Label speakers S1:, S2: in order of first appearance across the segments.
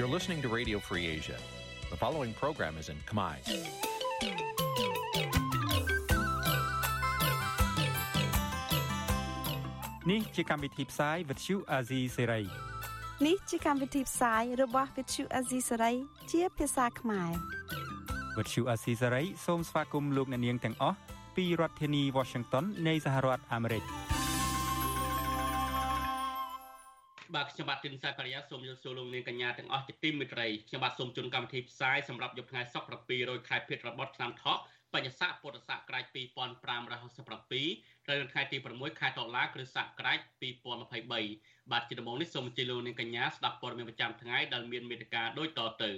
S1: You're listening to Radio Free Asia. The following program is in Khmer.
S2: នេះជាកម្មវិធីផ្សាយ Vuthu Azizi Serai
S3: នេះជាកម្មវិធីផ្សាយរបស់ Vuthu Azizi Serai ជាភាសាខ្មែរ
S2: Vuthu Azizi Serai សូមស្វាគមន៍លោកអ្នកនាងទាំងអស់ពីរដ្ឋធានី Washington នៃសហរដ្ឋអាមេរិក
S4: ខ្ញុំបាទទីនសាករិយាសូមជម្រាបសួរលោកនាងកញ្ញាទាំងអស់ជាទីមេត្រីខ្ញុំបាទសូមជូនកម្មវិធីផ្សាយសម្រាប់យប់ថ្ងៃសុក្រ700ខែភេទរបត់ឆ្នាំថោះបញ្ញស័កពុទ្ធសករាជ2567ត្រូវនៅថ្ងៃទី6ខែតុលាគ្រិស្តសករាជ2023បាទជាដំបូងនេះសូមអញ្ជើញលោកនាងកញ្ញាស្ដាប់ព័ត៌មានប្រចាំថ្ងៃដែលមានមេត្តាដូចតទៅ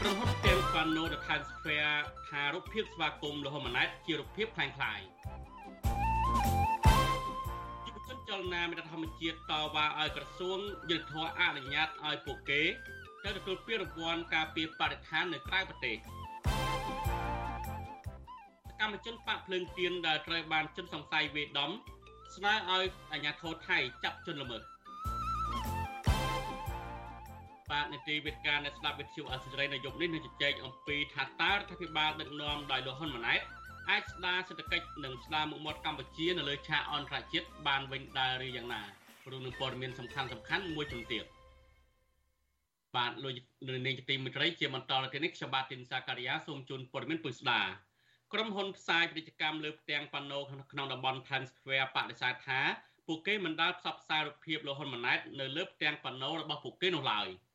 S4: ក្រុមហ៊ុនផ្ទាំង ប៉ាណូ The Times Square ថារូបភាពស្វាគមន៍លហ៊ុនម៉ាណែតជារូបភាពคล้ายៗយុវជនចលនាមេត្តធម្មជាតិតវ៉ាឲ្យក្រសួងយុទ្ធភ័ពអនុញ្ញាតឲ្យពួកគេទៅទទួលពានរង្វាន់ការពារបរិស្ថាននៅក្រៅប្រទេសកម្មជនបាក់ភ្លើងទៀនដែលត្រូវបានជនសង្ស័យវេដំស្នើឲ្យអាជ្ញាធរថៃចាប់ជនល្មើស បាទនីតិវិទ្យាអ្នកស្ដាប់វិទ្យុអសិរ័យនៅយប់នេះនឹងជជែកអំពីថាតើរដ្ឋាភិបាលដឹកនាំដោយលោកហ៊ុនម៉ាណែតអាចស្ដារសេដ្ឋកិច្ចនិងស្ដារមុខមាត់កម្ពុជានៅលើឆាកអន្តរជាតិបានវិញដែរឬយ៉ាងណារួមនឹងព័ត៌មានសំខាន់សំខាន់មួយចំនួនទៀតបាទលោកនាងជាទីមេត្រីជាបន្តទៅនេះខ្ញុំបាទទីនសាការីយ៉ាសូមជូនព័ត៌មានពុស្ដាក្រុមហ៊ុនផ្សាយពាណិជ្ជកម្មលើផ្ទាំងប៉ាណូក្នុងតំបន់ Times Square បដិសេធថាពួកគេមិនដាល់ផ្សព្វផ្សាយរូបភាពលោកហ៊ុនម៉ាណែតនៅលើផ្ទាំងប៉ាណូរបស់ពួកគេនោះឡើយ។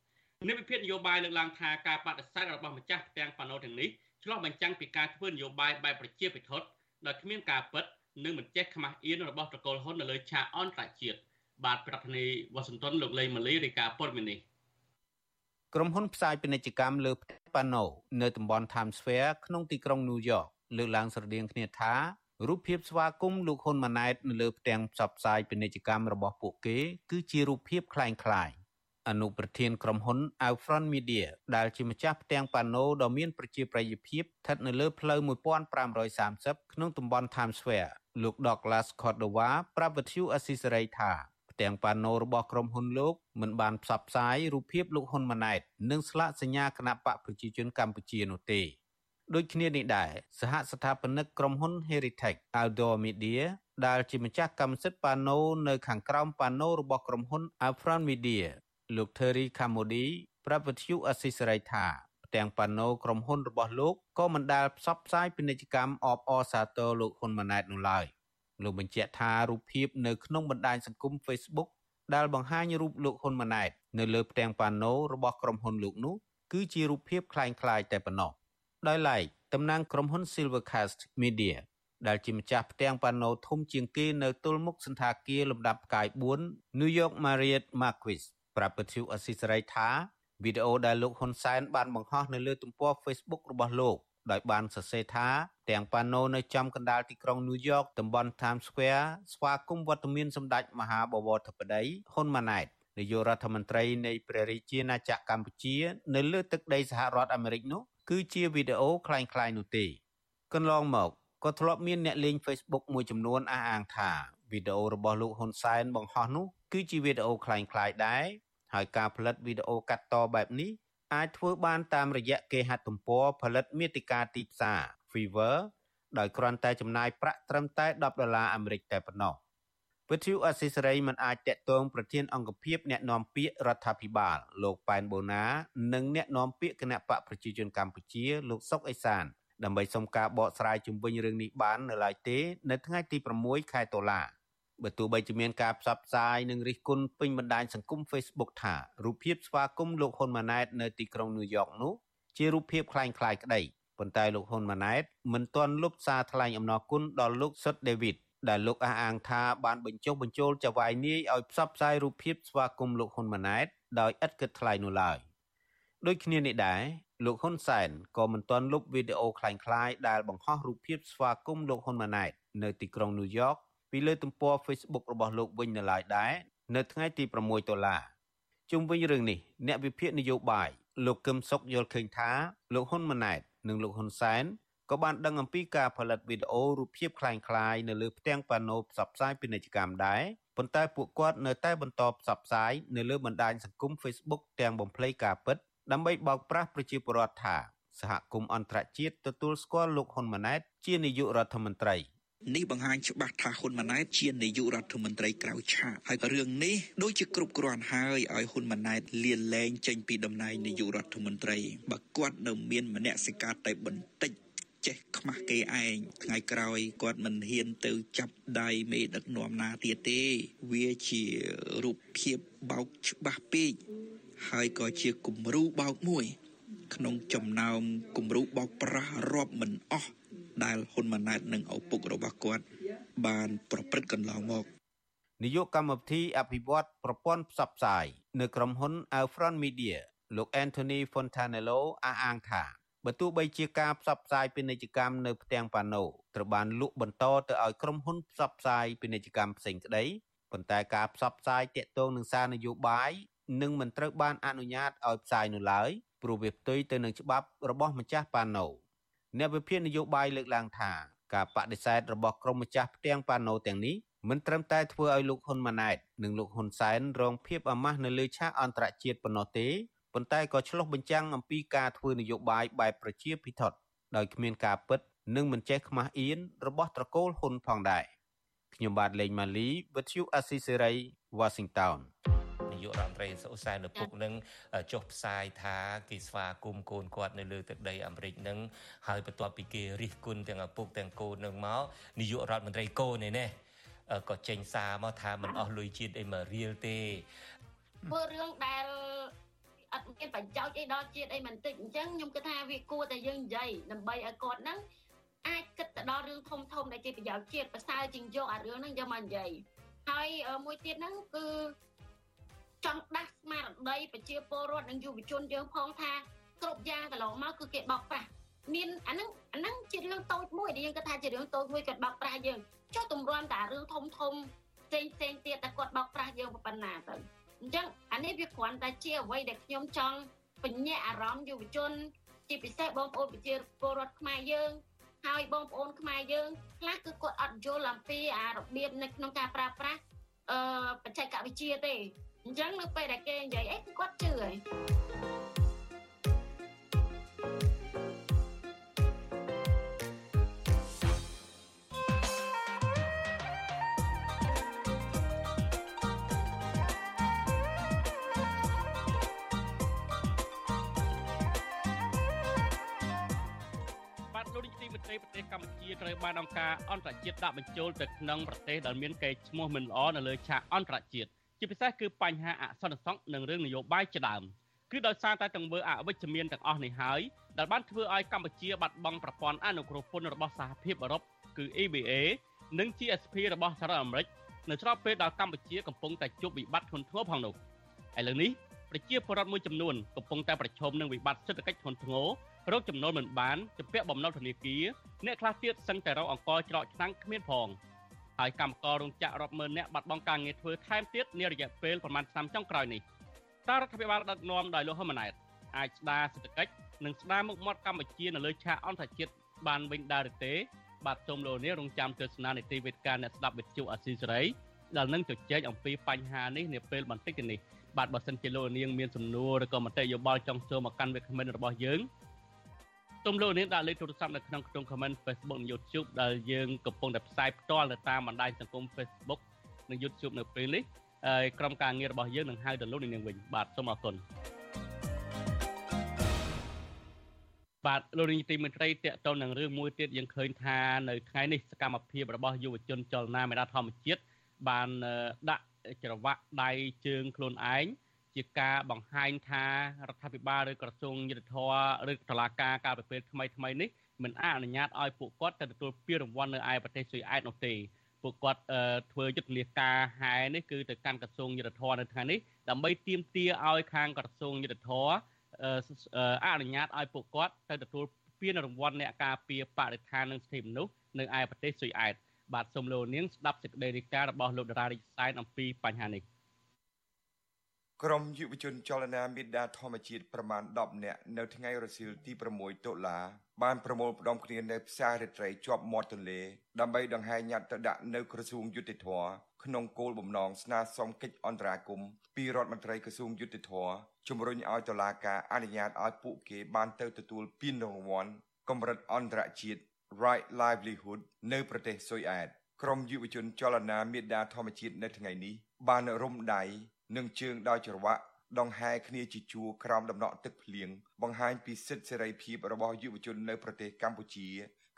S4: និវិភាននយោបាយលើកឡើងថាការបដិសេធរបស់ម្ចាស់ផ្ទាំងប៉ាណូទាំងនេះឆ្លុះបញ្ចាំងពីការធ្វើនយោបាយបែបប្រជាពិធដ្ឋដោយគ្មានការពិតនិងមិនចេះខ្មាស់អៀនរបស់ប្រកុលហ៊ុននៅលើឆាកអន្តរជាតិបាទប្រធានាធិបតីវ៉ាស៊ីនតោនលោកលេងម៉ាលីរាយការណ៍ព័ត៌មាននេះ
S5: ក្រុមហ៊ុនផ្សាយពាណិជ្ជកម្មលើផ្ទាំងប៉ាណូនៅតំបន់ Times Square ក្នុងទីក្រុង New York លើកឡើងស្រដៀងគ្នាថារូបភាពស្វាគមន៍លោកហ៊ុនម៉ាណែតនៅលើផ្ទាំងផ្សព្វផ្សាយពាណិជ្ជកម្មរបស់ពួកគេគឺជារូបភាពคล้ายៗ អនុប្រធានក្រុមហ៊ុន Outfront Media ដែលជាម្ចាស់ផ្ទាំងប៉ាណូដ៏មានប្រជាប្រិយភាពស្ថិតនៅលើផ្លូវ1530ក្នុងតំបន់ Times Square លោក Douglas Cordova ប្រាប់វិទ្យុអស៊ីសេរីថាផ្ទាំងប៉ាណូរបស់ក្រុមហ៊ុនលោកមិនបានផ្សព្វផ្សាយរូបភាពលោកហ៊ុនម៉ាណែតនិងស្លាកសញ្ញាគណៈបកប្រជាជនកម្ពុជានោះទេដូចគ្នានេះដែរសហស្ថាបនិកក្រុមហ៊ុន Heritage Outdoor Media ដែលជាម្ចាស់កម្មសិទ្ធិប៉ាណូនៅខាងក្រោមប៉ាណូរបស់ក្រុមហ៊ុន Upfront Media លោក Terry Kamodi ប្រាប់វិទ្យុអស៊ីសេរីថាផ្ទាំងប៉ាណូក្រុមហ៊ុនរបស់លោកក៏មិនដែលផ្សព្វផ្សាយពាណិជ្ជកម្មអបអរសាទរលោកហ៊ុនម៉ាណែតនោះឡើយលោកបញ្ជាក់ថារូបភាពនៅក្នុងបណ្ដាញសង្គម Facebook ដែលបង្ហាញរូបលោកហ៊ុនម៉ាណែតនៅលើផ្ទាំងប៉ាណូរបស់ក្រុមហ៊ុនលោកនោះគឺជារូបភាពคล้ายៗតែប៉ុណ្ណោះដោយឡែកតំណាងក្រុមហ៊ុន Silvercast Media ដែលជាម្ចាស់ផ្ទាំងប៉ាណូធំជាងគេនៅទល់មុខសន្តាគារលំដាប់ផ្កាយ4 New York Marriott Marquis ប្រាប់ពទ្យុអស៊ីសេរីថាវីដេអូដែលលោកហ៊ុនសែនបានបង្ហោះនៅលើទំព័រ Facebook របស់លោកដោយបានសរសេរថាទាំងប៉ាណូនៅចំកណ្ដាលទីក្រុង New York តំបន់ Times Square ស្វាគមន៍វត្តមានសម្ដេចមហាបវរធិបតីហ៊ុនម៉ាណែតនាយករដ្ឋមន្ត្រីនៃព្រះរាជាណាចក្រកម្ពុជា នៅលើទឹកដីសហរដ្ឋអាមេរិកនោះគឺជាវីដេអូคล้ายៗនោះទេកន្លងមកក៏ធ្លាប់មានអ្នកលេង Facebook មួយចំនួនអះអាងថាវីដេអូរបស់លោកហ៊ុនសែនបង្ហោះនោះគឺជាវីដេអូคล้ายៗដែរ ហើយការផលិតវីដេអូកាត់តបែបនេះអាចធ្វើបានតាមរយៈគេហទំព័រផលិតមាតិកាទីផ្សារ Fiverr ដោយគ្រាន់តែចំណាយប្រាក់ត្រឹមតែ10ដុល្លារអាមេរិកតែប៉ុណ្ណោះវិទ្យុអស៊ីសេរីមិនអាចតាក់ទងប្រធានអង្គភិបអ្នកណែនាំពាក្យរដ្ឋាភិបាលលោកប៉ែនបូណា និងអ្នកណែនាំពាក្យគណៈបកប្រជាជនកម្ពុជា លោកសុកអេសានដើម្បីសុំការបកស្រាយជុំវិញរឿងនេះបាននៅឡើយទេ នៅថ្ងៃទី6ខែតុលា បើទោះបីជាមានការផ្សព្វផ្សាយនិងរិះគន់ពេញបណ្ដាញសង្គម Facebook ថារូបភាពស្វាគមន៍លោកហ៊ុនម៉ាណែតនៅទីក្រុងញូវយ៉កនោះជារូបភាពคล้ายคล้ายក្តីប៉ុន្តែលោកហ៊ុនម៉ាណែតមិនទាន់លុបសារថ្លែងអំណរគុណដល់លោកសុតដេវីតដែលលោកអះអាងថាបានបញ្ចុះបញ្ចូលចៅហ្វាយនាយឲ្យផ្សព្វផ្សាយរូបភាពស្វាគមន៍លោកហ៊ុនម៉ាណែតដោយឥតគិតថ្លៃនោះឡើយដូចគ្នានេះដែរលោកហ៊ុនសែនក៏មិនទាន់លុបវីដេអូคล้ายៗដែលបង្ហោះរូបភាពស្វាគមន៍លោកហ៊ុនម៉ាណែតនៅទីក្រុងញូវយ៉ក ពីលើទំព័រ Facebook របស់លោកវិញនៅឡើយដែរនៅថ្ងៃទី6ដុល្លារជុំវិញរឿងនេះអ្នកវិភាគនយោបាយលោកកឹមសុខយល់ឃើញថាលោកហ៊ុនម៉ាណែតនិងលោកហ៊ុនសែន ក៏បានដឹងអំពីការផលិតវីដេអូរូបភាពคล้ายៗនៅលើផ្ទាំងប៉ាណូផ្សព្វផ្សាយពាណិជ្ជកម្មដែរប៉ុន្តែពួកគាត់នៅតែបន្តផ្សព្វផ្សាយនៅលើបណ្ដាញសង្គម Facebook ទាំងបំភ្លៃការពិតដើម្បីបោកប្រាស់ប្រជាពលរដ្ឋថាសហគមន៍អន្តរជាតិទទួលស្គាល់លោកហ៊ុនម៉ាណែតជានាយករដ្ឋមន្ត្រី
S6: នេះបង្ហាញច្បាស់ថាហ៊ុនម៉ាណែតជានាយករដ្ឋមន្ត្រីក្រៅឆាកហើយរឿងនេះដូចជាគ្រប់គ្រាន់ហើយឲ្យហ៊ុនម៉ាណែតលាលែងចេញពីតំណែងនាយករដ្ឋមន្ត្រីបើគាត់នៅមានមនសិការតែបន្តិចចេះខ្មាស់គេឯងថ្ងៃក្រោយគាត់មិនហ៊ានទៅចាប់ដៃមេដឹកនាំណាទៀតទេ វាជារូបភាពបោកច្បាស់ពេកហើយក៏ជាគំរូបោកមួយ ក្នុងចំណោមគំរូបោកប្រាស់រាប់មិនអស់ ដែលហ៊ុនម៉ាណែតនិងឪពុករបស់គាត់ បានប្រព្រឹត្តកន្លងមក
S5: នាយកកម្មវិធីអភិវឌ្ឍប្រព័ន្ធផ្សព្វផ្សាយនៅក្រុមហ៊ុន Alfron Media លោក Anthony Fontanello អះអាងថាបើទោះបីជាការផ្សព្វផ្សាយពាណិជ្ជកម្មនៅផ្ទាំងប៉ាណូត្រូវបានលក់បន្តទៅឲ្យក្រុមហ៊ុនផ្សព្វផ្សាយពាណិជ្ជកម្មផ្សេងក្តីប៉ុន្តែការផ្សព្វផ្សាយតាក់ទងនឹងសារនយោបាយនឹងមិនត្រូវបានអនុញ្ញាតឲ្យផ្សាយនោះឡើយព្រោះវាផ្ទុយទៅនឹងច្បាប់របស់ម្ចាស់ប៉ាណូ អ្នកវិភាគនយោបាយលើកឡើងថាការបដិសេធរបស់ក្រុមម្ចាស់ផ្ទាំងប៉ាណូទាំងនេះមិនត្រឹមតែធ្វើឲ្យលោកហ៊ុនម៉ាណែតនិងលោកហ៊ុនសែនរងភាពអាម៉ាស់នៅលើឆាកអន្តរជាតិប៉ុណ្ណោះទេប៉ុន្តែក៏ឆ្លុះបញ្ចាំងអំពីការធ្វើនយោបាយបែបប្រជាពិធដ្ឋដោយគ្មានការពិតនិងមិនចេះខ្មាស់អៀនរបស់ត្រកូលហ៊ុនផងដែរខ្ញុំបាទលេងម៉ាលីវិទ្យុអេស៊ីសេរី Washington
S7: នា យករដ្ឋមន្ត្រីសុសែនឪពុកនឹងចុះផ្សាយថាគេស្វាគមន៍កូនគាត់នៅលើទឹកដីអាមេរិកនឹងហើយបន្ទាប់ពីគេរិះគន់ទាំងឪពុកទាំងកូននឹងមកនាយករដ្ឋមន្ត្រីកូននេះក៏ចេញសារមកថាមិនអស់លុយជាតិអីមករៀលទេ
S8: ធ្វើរឿងដែលអត់មានប្រយោជន៍អីដល់ជាតិអីមិនតិចអញ្ចឹងខ្ញុំគិតថាវាគួរតែយើងនិយាយដើម្បីឲ្យគាត់ហ្នឹងអាចគិតទៅដល់រឿងធំធំដែលជាប្រយោជន៍ជាតិប្រសើរជាងយកអារឿងហ្នឹងយកមកនិយាយហើយមួយទៀតហ្នឹងគឺ ចង់ដាស់ស្មារតីប្រជាពលរដ្ឋនិងយុវជនយើងផងថាគ្រប់យ៉ាងកន្លងមកគឺគេបោកប្រាស់មានអាហ្នឹងអាហ្នឹងជារឿងតូចមួយដែលយើងគិតថាជារឿងតូចមួយគាត់បោកប្រាស់យើងចុះទម្រាំតែរឿងធំធំផ្សេងផ្សេងទៀតតែគាត់បោកប្រាស់យើងប៉ុណ្ណាទៅអញ្ចឹងអានេះវាគ្រាន់តែជាអ្វីដែលខ្ញុំចង់បញ្ញាអារម្មណ៍យុវជន ជាពិសេសបងប្អូនប្រជាពលរដ្ឋខ្មែរយើងហើយបងប្អូនខ្មែរយើងខ្លះគឺគាត់អត់យល់អំពីអារបៀបនៅក្នុងការប្រើប្រាស់អឺបច្ចេកវិទ្យាទេ អញ្ចឹងនៅពេលដែលគេនិយាយអីគាត់ជឿហើយ
S4: ប្រទេសកម្ពុជាត្រូវបានអង្គការអន្តរជាតិដាក់បញ្ចូលទៅក្នុងប្រទេសដែលមានកេរ្តិ៍ឈ្មោះមិនល្អនៅលើឆាកអន្តរជាតិ ជាពិសេសគឺបញ្ហាអសន្តិសុខនិងរឿងនយោបាយជាដើមគឺដោយសារតែទង្វើអវិជ្ជមានទាំងអស់នេះហើយដែលបានធ្វើឲ្យកម្ពុជាបាត់បង់ប្រព័ន្ធអនុគ្រោះពន្ធរបស់សហភាពអឺរ៉ុបគឺ EBA និង GSP របស់សហរដ្ឋអាមេរិកនៅស្របពេលដែលកម្ពុជាកំពុងតែជួបវិបត្តិធ្ងន់ធ្ងរផងនោះឥឡូវនេះប្រជាពលរដ្ឋមួយចំនួនកំពុងតែប្រឈមនឹងវិបត្តិសេដ្ឋកិច្ចធ្ងន់ធ្ងររោគចំណូលមិនបានជំពាក់បំណុលធនាគារអ្នកខ្លះទៀតសឹងតែរកអង្គច្រកឆ្នាំងគ្មានផង ហើយកម្មកររោងចក្ររាប់ម៉ឺននាក់បាត់បង់ការងារធ្វើថែមទៀតនារយៈពេលប្រមាណឆ្នាំចុងក្រោយនេះតើរដ្ឋាភិបាលដឹកនាំដោយលោកហ៊ុនម៉ាណែតអាចស្ដារសេដ្ឋកិច្ចនិងស្ដារមុខមាត់កម្ពុជានៅលើឆាកអន្តរជាតិបានវិញដែរឬទេ បាទសូមលោកនាងរងចាំទស្សនានីតិវិទ្យាអ្នកស្ដាប់វិទ្យុអាស៊ីសេរីដែលនឹងជជែកអំពីបញ្ហានេះនាពេលបន្តិចទៅនេះបាទបើសិនជាលោកនាងមានសំណួរឬក៏មតិយោបល់ចង់ចូលមកកាន់វិក្កាមិនរបស់យើង ទុំលោកនាងដាក់លេខទូរស័ព្ទនៅក្នុងក្នុង comment Facebook និង YouTube ដែលយើងកំពុងតែផ្សាយផ្ទាល់ទៅតាមបណ្ដាញសង្គម Facebook និង YouTube នៅពេលនេះហើយក្រុមការងាររបស់យើងនឹងហៅទៅលោកនាងវិញបាទសូមអរគុណបាទលោកនាងទីមេត្រីតកតទៅនឹងរឿងមួយទៀតយើងឃើញថានៅថ្ងៃនេះសកម្មភាពរបស់យុវជនចលនាមេដាធម្មជាតិបានដាក់ច្រវាក់ដៃជើងខ្លួនឯង ជាការបង្ហាញថារដ្ឋាភិបាលឬក្រសួងយុទ្ធភ័ពឬតុលាការការពិពេលថ្មីថ្មីនេះមិនអនុញ្ញាតឲ្យពួកគាត់ទៅទទួលពានរង្វាន់នៅឯប្រទេសស៊ុយអែតនោះទេពួកគាត់ធ្វើយុទ្ធនាការហែនេះគឺទៅកាន់ក្រសួងយុទ្ធភ័ពនៅថ្ងៃនេះដើម្បីទាមទារឲ្យខាងក្រសួងយុទ្ធភ័ពអនុញ្ញាតឲ្យពួកគាត់ទៅទទួលពានរង្វាន់អ្នកការពារបរិស្ថាននិងសិទ្ធិមនុស្សនៅឯប្រទេសស៊ុយអែតបាទសូមលោកនាងស្ដាប់សេចក្តីរាយការណ៍របស់លោកតារារិទ្ធសែនអំពីបញ្ហានេះ
S9: ក្រុមយុវជនចលនាមេដាធម្មជាតិប្រមាណ10នាក់នៅថ្ងៃរសៀលទី6តុលាបានប្រមូលផ្ដុំគ្នានៅផ្សាររាត្រីជាប់មាត់ទន្លេដើម្បីដង្ហែញត្តិទៅដាក់នៅក្រសួងយុតិធធក្នុងគោលបំណងស្នើសុំកិច្ចអន្តរាគមន៍ពីរដ្ឋមន្ត្រីក្រសួងយុតិធធជំរុញឲ្យតុលាការអនុញ្ញាតឲ្យពួកគេបានទៅទទួលពានរង្វាន់កម្រិតអន្តរជាតិ Right Livelihood នៅប្រទេសស៊ុយអែតក្រុមយុវជនចលនាមេដាធម្មជាតិនៅថ្ងៃនេះបានរុំដៃ និងជើងដោយច្រវាក់ដង្ហែគ្នាជាជួរក្រោមដំណក់ទឹកភ្លៀងបង្ហាញពីសិទ្ធិសេរីភាពរបស់យុវជននៅប្រទេសកម្ពុជា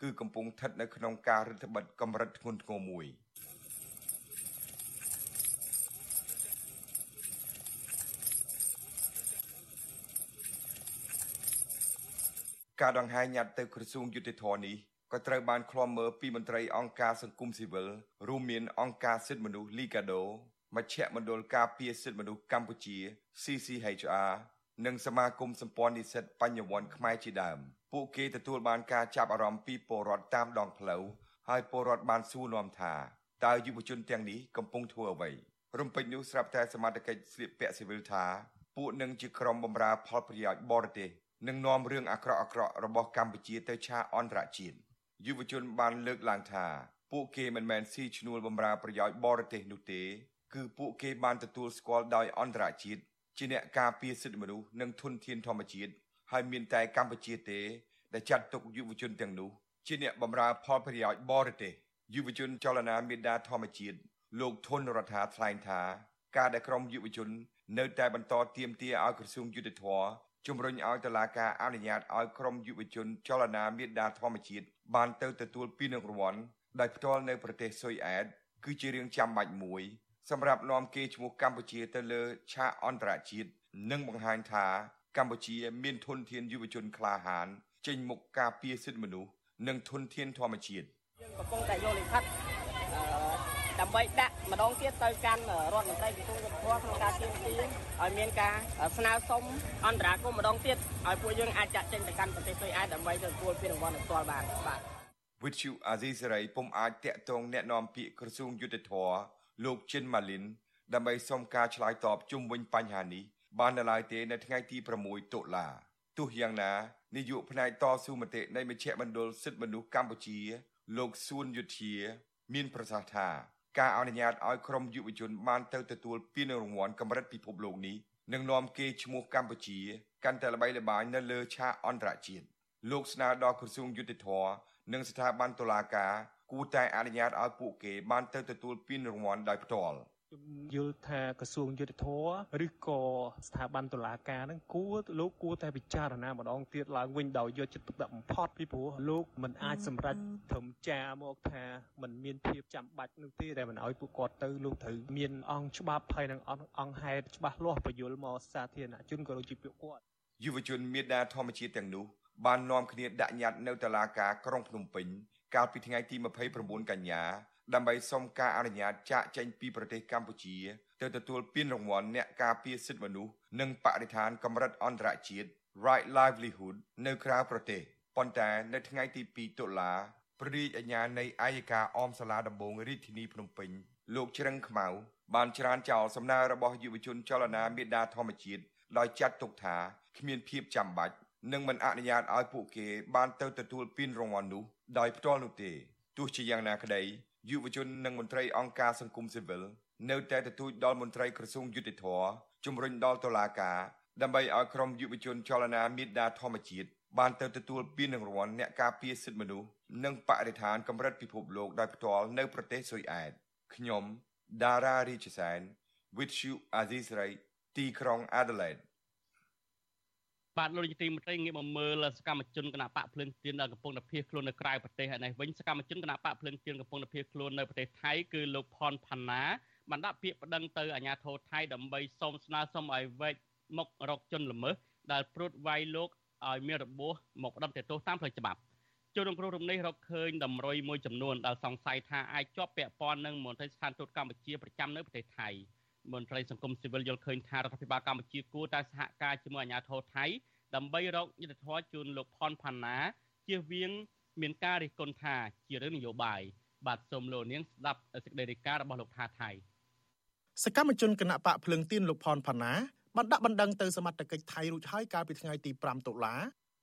S9: គឺកំពុងស្ថិតនៅក្នុងការរឹតបន្តឹងកម្រិតធ្ងន់ធ្ងរមួយការដង្ហែញត្តិទៅក្រសួងយុតិធធនេះក៏ត្រូវបានឃ្លាំមើលពីមន្ត្រីអង្គការសង្គមស៊ីវិលរួមមានអង្គការសិទ្ធិមនុស្ស Liga do មជ្ឈមណ្ឌលការពារសិទ្ធិមនុស្សកម្ពុជា CCHR និងសមាគមសម្ព័ន្ធនិស្សិតបញ្ញវន្តខ្មែរជាដើមពួកគេទទួលបានការចាប់អារម្មណ៍ពីពលរដ្ឋតាមដងផ្លូវហើយពលរដ្ឋបានសួរនាំថាតើយុវជនទាំងនេះកំពុងធ្វើអ្វីរំពេចនោះស្រាប់តែសមត្ថកិច្ចស្លៀកពាក់ស៊ីវិលថាពួកនឹងជាក្រុមបម្រើផលប្រយោជន៍បរទេសនិងនាំរឿងអាក្រក់អាក្រក់របស់កម្ពុជាទៅឆាកអន្តរជាតិយុវជនបានលើកឡើងថាពួកគេមិនមែនស៊ីឈ្នួលបម្រើប្រយោជន៍បរទេសនោះទេ គឺពួកគេបានទទួលស្គាល់ដោយអន្តរជាតិជាអ្នកការពារសិទ្ធិមនុស្សនិងធនធានធម្មជាតិហើយមានតែកម្ពុជាទេដែលចាត់ទុកយុវជនទាំងនោះជាអ្នកបម្រើផលប្រយោជន៍បរទេសយុវជនចលនាមេដាធម្មជាតិលោកធនរដ្ឋាថ្លែងថា ការដែលក្រុមយុវជន នៅតែបន្តទៀមទាឲ្យក្រសួងយុទ្ធភ័ពជំរុញឲ្យតុលាការអនុញ្ញាតឲ្យក្រុមយុវជនចលនាមេដាធម្មជាតិបានទៅទទួលពានរង្វាន់ដោយផ្ទាល់នៅប្រទេសស៊ុយអែតគឺជារឿងចាំបាច់មួយ សម្រាប់នាំគេឈ្មោះកម្ពុជាទៅលើឆាកអន្តរជាតិនិងបង្ហាញថាកម្ពុជាមានធនធានយុវជនក្លាហានចេញមុខការពារសិទ្ធិមនុស្សនិងធនធានធម្មជាតិ
S10: យើងកំពុងតែយកលិខិតដើម្បីដាក់ម្ដងទៀតទៅកាន់រដ្ឋមន្ត្រីក្រសួងយុទ្ធភ័ពក្នុងការទាមទារឲ្យមានការស្នើសុំអន្តរាគមន៍ម្ដងទៀតឲ្យពួកយើងអាចចាក់ចេញទៅកាន់ប្រទេសស៊ុយអែតដើម្បីទៅទទួលពានរង្វាន់ផ្ទាល់បានបាទ
S9: វិទ្យុអាស៊ីសេរីពុំអាចតាក់ទងแนะនាំពាក្យក្រសួងយុទ្ធភ័ព លោកជិនម៉ាលីនដើម្បីសុំការឆ្លើយតបជុំវិញបញ្ហានេះបាននៅឡើយទេនៅថ្ងៃទី6តុលាទោះយ៉ាងណានាយកផ្នែកតស៊ូមតិនៃមជ្ឈមណ្ឌលសិទ្ធិមនុស្សកម្ពុជា លោកសួនយុធា មានប្រសាសន៍ថាការអនុញ្ញាតឲ្យក្រុមយុវជនបានទៅទទួលពានរង្វាន់កម្រិតពិភពលោកនេះនឹងនាំគេឈ្មោះកម្ពុជាកាន់តែល្បីល្បាញនៅលើឆាកអន្តរជាតិលោកស្នើដល់ក្រសួងយុតិធធនិងស្ថាប័នតុលាការ គួរតែអនុញ្ញាតឲ្យពួកគេបានទៅទទួលពានរង្វាន់ដោយផ្ទាល់
S11: ខ្ញុំយល់ថាក្រសួងយុទ្ធភ័ពឬក៏ស្ថាប័នតុលាការហ្នឹងគួរលោកគួរតែពិចារណាម្ដងទៀតឡើងវិញដោយយកចិត្តទុកដាក់បំផុតពីព្រោះលោកមិនអាចសម្រេចត្រឹមចាមកថាมันមានភាពចាំបាច់នោះទេដែលមិនឲ្យពួកគាត់ទៅលោកត្រូវមានអង្គច្បាប់ហើយនិងអង្គហេតុច្បាស់លាស់បញ្យលមកសាធារណជនក៏ដូចជាពួកគាត់
S9: យុវជនមេដាធម្មជាតិទាំងនោះបាននាំគ្នាដាក់ញត្តិនៅតុលាការក្រុងភ្នំពេញ កាលពីថ្ងៃទី29កញ្ញាដើម្បីសុំការអនុញ្ញាតចាកចេញពីប្រទេសកម្ពុជាទៅទទួលពានរង្វាន់អ្នកការពារសិទ្ធិមនុស្សនិងបរិស្ថានកម្រិតអន្តរជាតិ Right Livelihood នៅក្រៅប្រទេសប៉ុន្តែនៅថ្ងៃទី2តុលាព្រះរាជអាជ្ញានៃអាយកាអមសាលាដំបងរាជធានីភ្នំពេញលោកជ្រឹងខ្មៅបានច្រានចោលសំណើរបស់យុវជនចលនាមេដាធម្មជាតិដោយចាត់ទុកថាគ្មានភាពចាំបាច់ និងមិនអនុញ្ញាតឲ្យពួកគេបានទៅទទួលពានរង្វាន់នោះដោយផ្ទាល់នោះទេទោះជាយ៉ាងណាក្តីយុវជននិងមន្ត្រីអង្គការសង្គមស៊ីវិលនៅតែទទូចដល់មន្ត្រីក្រសួងយុតិធធជំរុញដល់តុលាការដើម្បីឲ្យក្រុមយុវជនចលនាមេដាធម្មជាតិបានទៅទទួលពានរង្វាន់អ្នកការពារសិទ្ធិមនុស្សនិងបរិស្ថានកម្រិតពិភពលោកដោយផ្ទាល់នៅប្រទេសស៊ុយអែតខ្ញុំដារ៉ារីជសែន with you Azizray ទីក្រុង Adelaide
S4: បាទលោកនាយកទីមេត្រីងាកមកមើលសកម្មជនគណៈបកភ្លើងទៀនដែលកំពុងតែភៀសខ្លួននៅក្រៅប្រទេសហើយនេះវិញសកម្មជនគណៈបកភ្លើងទៀនកំពុងតែភៀសខ្លួននៅប្រទេសថៃគឺលោកផនផាណាបានដាក់ពាក្យប្តឹងទៅអាជ្ញាធរថៃដើម្បីសូមស្នើសុំឲ្យវេចមុខរកជនល្មើសដែលព្រួតវាយលោកឲ្យមានរបួសមកផ្ដន្ទាទោសតាមផ្លូវច្បាប់ជនរងគ្រោះរំនេះរកឃើញតម្រុយមួយចំនួនដែលសង្ស័យថាអាចជាប់ពាក់ព័ន្ធនឹងមន្ត្រីស្ថានទូតកម្ពុជាប្រចាំនៅប្រទេសថៃ មន្ត្រីសង្គមស៊ីវិលយល់ឃើញថារដ្ឋាភិបាលកម្ពុជាគួរតែសហការជាមួយអាជ្ញាធរថៃដើម្បីរកយុទ្ធធរជូនលោកផនផាណាជៀសវាងមានការរិះគន់ថាជារឿងនយោបាយបាទសូមលោកនាងស្ដាប់សេចក្តីរាយការណ៍របស់លោកថាថៃ
S12: សកម្មជនគណៈបកភ្លឹងទៀនលោកផនផាណាបានដាក់បណ្ដឹងទៅសមត្ថកិច្ចថៃរួចហើយកាលពីថ្ងៃទី5តុលា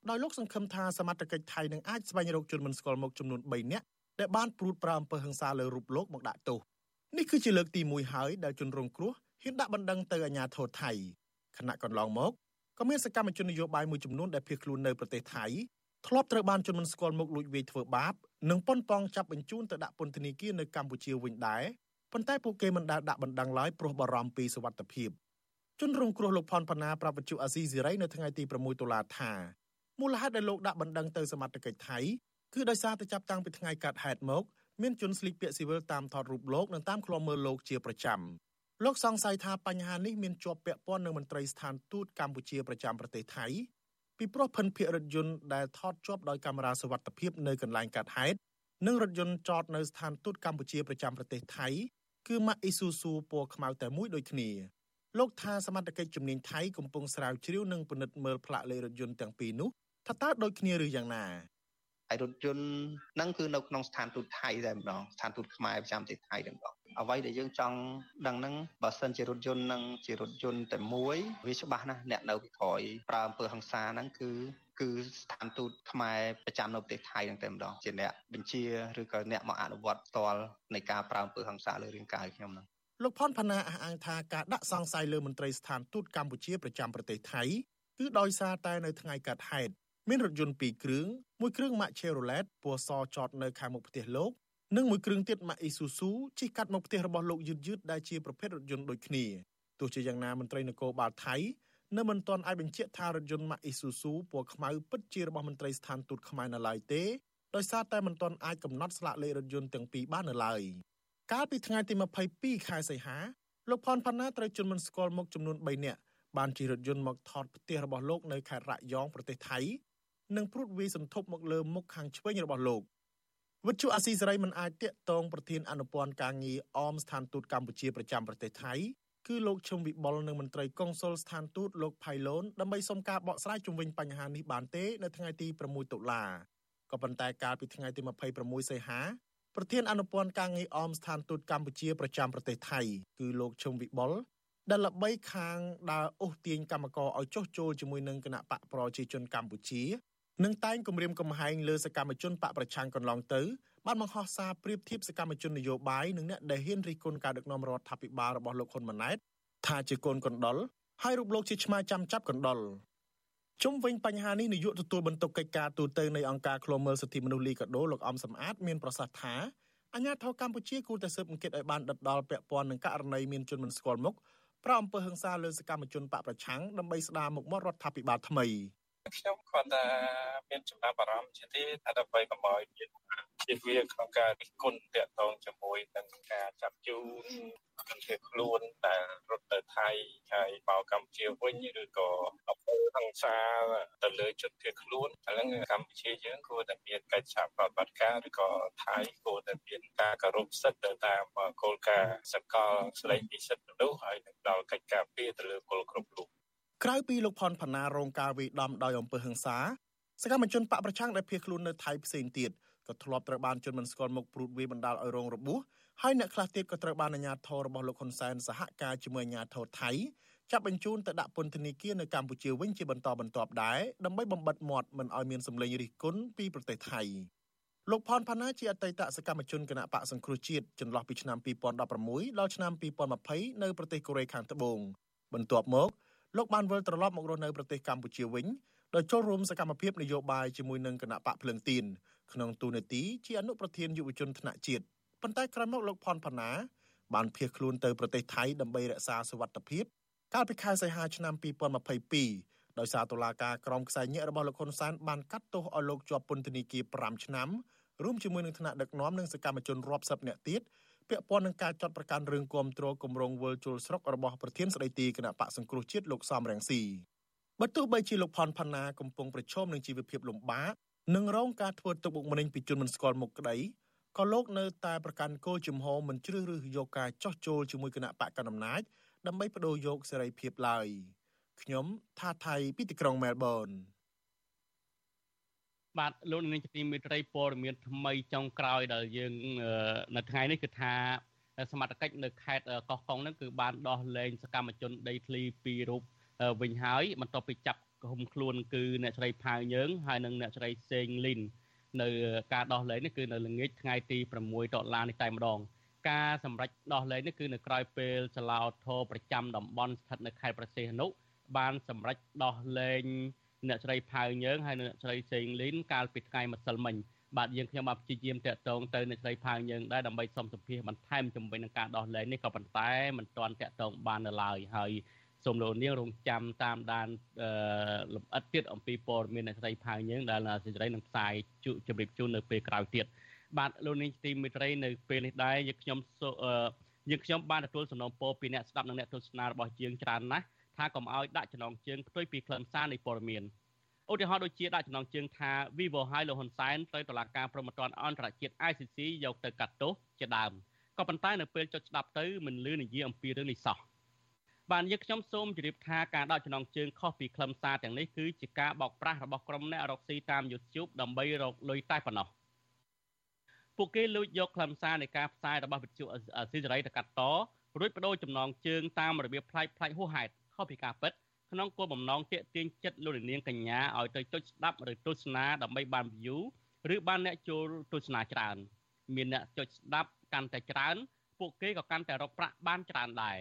S12: ដោយលោកសង្ឃឹមថាសមត្ថកិច្ចថៃនឹងអាចស្វែងរកជនមិនស្គាល់មុខចំនួន3នាក់ដែលបានព្រួតប្រាអំពើហិង្សាលើរូបលោកមកដាក់ទោស នេះគឺជាលើកទី1ហើយដែលជនរងគ្រោះហ៊ានដាក់បណ្ដឹងទៅអាជ្ញាធរថៃខណៈកន្លងមកក៏មានសកម្មជននយោបាយមួយចំនួនដែលភៀសខ្លួននៅប្រទេសថៃធ្លាប់ត្រូវបានជនមិនស្គាល់មុខលួចវាយធ្វើបាបនិងប៉ុនប៉ងចាប់បញ្ជូនទៅដាក់ពន្ធនាគារនៅកម្ពុជាវិញដែរប៉ុន្តែពួកគេមិនដែលដាក់បណ្ដឹងឡើយព្រោះបារម្ភពីសុវត្ថិភាពជនរងគ្រោះលោកផនផាណាប្រាប់វិទ្យុអាស៊ីសេរីនៅថ្ងៃទី6តុលាថាមូលហេតុដែលលោកដាក់បណ្ដឹងទៅសមត្ថកិច្ចថៃគឺដោយសារតែចាប់តាំងពីថ្ងៃកើតហេតុមក មានជនស្លៀកពាក់ស៊ីវិលតាមថតរូបលោកនិងតាមឃ្លាំមើលលោកជាប្រចាំលោកសង្ស័យថាបញ្ហានេះមានជាប់ពាក់ព័ន្ធនឹងមន្ត្រីស្ថានទូតកម្ពុជាប្រចាំប្រទេសថៃពីព្រោះភិនភាគរថយន្តដែលថតជាប់ដោយកាមេរ៉ាសវត្ថិភាពនៅកន្លែងកើតហេតុនិងរថយន្តចតនៅស្ថានទូតកម្ពុជាប្រចាំប្រទេសថៃគឺម៉ាកអ៊ីស៊ូស៊ូពណ៌ខ្មៅតែមួយដូចគ្នាលោកថាសមត្ថកិច្ចជំនាញថៃកំពុងស្រាវជ្រាវនិងពិនិត្យមើលផ្លាកលេខរថយន្តទាំងពីរនោះថាតើដូចគ្នាឬយ៉ាងណា
S13: ហើយរថយន្តហ្នឹងគឺនៅក្នុងស្ថានទូតថៃតែម្ដងស្ថានទូតខ្មែរប្រចាំប្រទេសថៃតែម្ដងអ្វីដែលយើងចង់ដឹងហ្នឹងបើសិនជារថយន្តហ្នឹងជារថយន្តតែមួយវាច្បាស់ណាស់អ្នកនៅពីក្រោយប្រើអំពើហិង្សាហ្នឹងគឺគឺស្ថានទូតខ្មែរប្រចាំនៅប្រទេសថៃហ្នឹងតែម្ដងជាអ្នកបញ្ជាឬក៏អ្នកមកអនុវត្តផ្ទាល់នៃការប្រើអំពើហិង្សាលើរាងកាយខ្ញុំហ្នឹង
S12: លោកផនផាណាអះអាងថាការដាក់សង្ស័យលើមន្ត្រីស្ថានទូតកម្ពុជាប្រចាំប្រទេសថៃគឺដោយសារតែនៅថ្ងៃកើតហេតុ មានរថយន្ត2គ្រឿងមួយគ្រឿងម៉ាក Chevrolet ពណ៌សចតនៅខាងមុខផ្ទះលោកនិងមួយគ្រឿងទៀតម៉ាក Isuzu ជិះកាត់មកផ្ទះរបស់លោកយឺតយឺតដែលជាប្រភេទរថយន្តដូចគ្នាទោះជាយ៉ាងណាមន្ត្រីនគរបាលថៃនៅមិនទាន់អាចបញ្ជាក់ថារថយន្តម៉ាក Isuzu ពណ៌ខ្មៅពិតជារបស់មន្ត្រីស្ថានទូតខ្មែរនៅឡើយទេដោយសារតែមិនទាន់អាចកំណត់ស្លាកលេខរថយន្តទាំងពីរបាននៅឡើយកាលពីថ្ងៃទី22ខែសីហាលោកផនផាណាត្រូវជនមិនស្គាល់មុខចំនួន3នាក់បានជិះរថយន្តមកថតផ្ទះរបស់លោកនៅខេត្តរ៉ាក់យ៉ងប្រទេសថៃ និងព្រួតវាយសន្ធប់មកលើមុខខាងឆ្វេងរបស់លោកវិទ្យុអាស៊ីសេរីមិនអាចតាក់ទងប្រធានអនុព័ន្ធការងារអមស្ថានទូតកម្ពុជាប្រចាំប្រទេសថៃគឺលោកឈឹមវិបុលនិងមន្ត្រីកុងស៊ុលស្ថានទូតលោកផៃឡូនដើម្បីសុំការបកស្រាយជុំវិញបញ្ហានេះបានទេនៅថ្ងៃទី6តុលាក៏ប៉ុន្តែកាលពីថ្ងៃទី26សីហាប្រធានអនុព័ន្ធការងារអមស្ថានទូតកម្ពុជាប្រចាំប្រទេសថៃគឺលោកឈឹមវិបុលដែលល្បីខាងដើរអូសទាញកម្មករឲ្យចុះចូលជាមួយនឹងគណៈបកប្រជាជនកម្ពុជា និងតែងគម្រាមកំហែងលើសកម្មជនបកប្រឆាំងកន្លងទៅបានបង្ហោះសារប្រៀបធៀបសកម្មជននយោបាយនិងអ្នកដែលហ៊ានរិះគន់ការដឹកនាំរដ្ឋាភិបាលរបស់លោកហ៊ុនម៉ាណែតថាជាកូនកណ្ដុរហើយរូបលោកជាឆ្មាចាំចាប់កណ្ដុរជុំវិញបញ្ហានេះនាយកទទួលបន្ទុកកិច្ចការទូតទៅនៃអង្គការឃ្លាំមើលសិទ្ធិមនុស្សលីកាដូលោកអំសំអាតមានប្រសាសន៍ថាអាញាធរកម្ពុជាគួរតែស៊ើបអង្កេតឲ្យបានដិតដល់ពាក់ព័ន្ធនឹងករណីមានជនមិនស្គាល់មុខប្រអំពើហិង្សាលើសកម្មជនបកប្រឆាំងដើម្បីស្ដារមុខមាត់រដ្ឋាភិបាលថ្មី
S14: ខ្ញុំគាត់ថាមានចំណាប់អារម្មណ៍ជាទីថាដើម្បីកុំឲ្យមានជៀសវាងក្នុងការរិះគន់តាក់ទងជាមួយនឹងការចាប់ជូនជនភៀសខ្លួនដែលរត់ទៅថៃហើយមកកម្ពុជាវិញឬក៏អពើហិង្សាទៅលើជនភៀសខ្លួនឥឡូវកម្ពុជាយើងគួរតែមានកិច្ចសហប្រតិបត្តិការឬក៏ថៃគួរតែមានការគោរពសិទ្ធិទៅតាមគោលការណ៍សកលស្តីពីសិទ្ធិមនុស្សហើយនឹងដល់កិច្ចការពារទៅលើពលគ្រប់រូប
S12: ក្រៅពីលោកផនផាណារងការវាយដំដោយអំពើហិង្សាសកម្មជនបកប្រឆាំងដែលភៀសខ្លួននៅថៃផ្សេងទៀតក៏ធ្លាប់ត្រូវបានជនមិនស្គាល់មុខព្រួតវាយបណ្ដាលឲ្យរងរបួសហើយអ្នកខ្លះទៀតក៏ត្រូវបានអាជ្ញាធររបស់លោកហ៊ុនសែនសហការជាមួយអាជ្ញាធរថៃចាប់បញ្ជូនទៅដាក់ពន្ធនាគារនៅកម្ពុជាវិញជាបន្តបន្ទាប់ដែរដើម្បីបំបិតមាត់មិនឲ្យមានសម្លេងរិះគន់ពីប្រទេសថៃលោកផនផាណាជាអតីតសកម្មជនគណៈបកសង្គ្រោះជាតិចន្លោះពីឆ្នាំ2016ដល់ឆ្នាំ2020នៅប្រទេសកូរ៉េខាងត្បូងបន្ទាប់មក លោកបានវិលត្រឡប់មករស់នៅប្រទេសកម្ពុជាវិញដោយចូលរួមសកម្មភាពនយោបាយជាមួយនឹងគណៈបកភ្លើងទៀនក្នុងទូនាទីជាអនុប្រធានយុវជនថ្នាក់ជាតិប៉ុន្តែក្រោយមកលោកផនផាណាបានភៀសខ្លួនទៅប្រទេសថៃដើម្បីរក្សាសុវត្ថិភាពកាលពីខែសីហាឆ្នាំ2022ដោយសារតុលាការក្រមខ្សែញាក់របស់លោកហ៊ុនសែនបានកាត់ទោសឲ្យលោកជាប់ពន្ធនាគារ5ឆ្នាំរួមជាមួយនឹងថ្នាក់ដឹកនាំនិងសកម្មជនរាប់សិបនាក់ទៀត ពាក់ព័ន្ធនឹងការចាត់ប្រកាន់រឿងគាំទ្រគម្រោងវិលជុលស្រុករបស់ប្រធានស្ដីទីគណៈបកសង្គ្រោះជាតិលោកសំរងស៊ីបើទោះបីជាលោកផនផាណាកំពុងប្រឈមនឹងជីវភាពលំបាកនិងរងការធ្វើទុកបុកម្នេញពីជនមិនស្គាល់មុខក្តីក៏លោកនៅតែប្រកាន់គោលជំហរមិនជ្រើសរើសយកការចោះចូលជាមួយគណៈបកកណ្ដាលអំណាចដើម្បីបដូរយកសេរីភាពឡើយខ្ញុំថាថៃពីទីក្រុងមែលប៊ន
S4: បាទលោកនាងជាទីមេត្រីព័ត៌មានថ្មីចុងក្រោយដែលយើងនៅថ្ងៃនេះគឺថាសមត្ថកិច្ចនៅខេត្តកោះកុងហ្នឹងគឺបានដោះលែងសកម្មជនដីធ្លីពីររូបវិញហើយបន្ទាប់ពីចាប់ឃុំខ្លួនគឺអ្នកស្រីផាវយើងហើយនិងអ្នកស្រីសេងលីននៅការដោះលែងនេះគឺនៅល្ងាចថ្ងៃទី6ដុល្លារនេះតែម្ដងការសម្រេចដោះលែងនេះគឺនៅក្រៅពេលចលាអធរប្រចាំតំបន់ស្ថិតនៅខេត្តប្រសេះនុបានសម្រេចដោះលែង អ្នកស្រីផៅយើងហើយអ្នកស្រីសេងលីនកាលពីថ្ងៃម្សិលមិញបាទយើងខ្ញុំបានព្យាយាមតាក់ទងទៅអ្នកស្រីផៅយើងដែរដើម្បីសុំសម្ភាសបន្ថែមជំវិញនឹងការដោះលែងនេះក៏ប៉ុន្តែមិនទាន់តាក់ទងបាននៅឡើយហើយសូមលោកនាងរងចាំតាមដានលំអិតទៀតអំពីព័ត៌មានអ្នកស្រីផៅយើងដែលសេចក្តីនឹងផ្សាយជជម្រាបជូននៅពេលក្រោយទៀតបាទលោកនាងទីមេត្រីនៅពេលនេះដែរយើងខ្ញុំយើងខ្ញុំបានទទួលសំណូមពរពីអ្នកស្ដាប់និងអ្នកទស្សនារបស់យើងច្រើនណាស់ ថាកុំឲ្យដាក់ចំណងជើងផ្ទុយពីខ្លឹមសារនៃព័ត៌មានឧទាហរណ៍ដូចជាដាក់ចំណងជើងថា Vivo ហើយលោកហ៊ុនសែនទៅតុលាការព្រហ្មទណ្ឌអន្តរជាតិ ICC យកទៅកាត់ទោសជាដើមក៏ប៉ុន្តែនៅពេលចុចស្ដាប់ទៅមិនលឺនិយាយអំពីរឿងនេះសោះបានយើងខ្ញុំសូមជម្រាបថាការដកចំណងជើងខុសពីខ្លឹមសារទាំងនេះគឺជាការបោកប្រាស់របស់ក្រុមអ្នករកស៊ីតាម YouTube ដើម្បីរកលុយតែប៉ុណ្ណោះពួកគេលួចយកខ្លឹមសារនៃការផ្សាយរបស់វិទ្យុអស៊ីសេរីទៅកាត់តរួចបដូរចំណងជើងតាមរបៀបផ្លាច់ផ្លាច់ហួសហេតុ ខុសពីការពិតក្នុងគោលបំណងទាក់ទាញចិត្តលោកនាងកញ្ញាឲ្យទៅចុចស្ដាប់ឬទស្សនាដើម្បីបាន view ឬបានអ្នកចូលទស្សនាច្រើន មានអ្នកចុចស្ដាប់កាន់តែច្រើន ពួកគេក៏កាន់តែរកប្រាក់បានច្រើនដែរ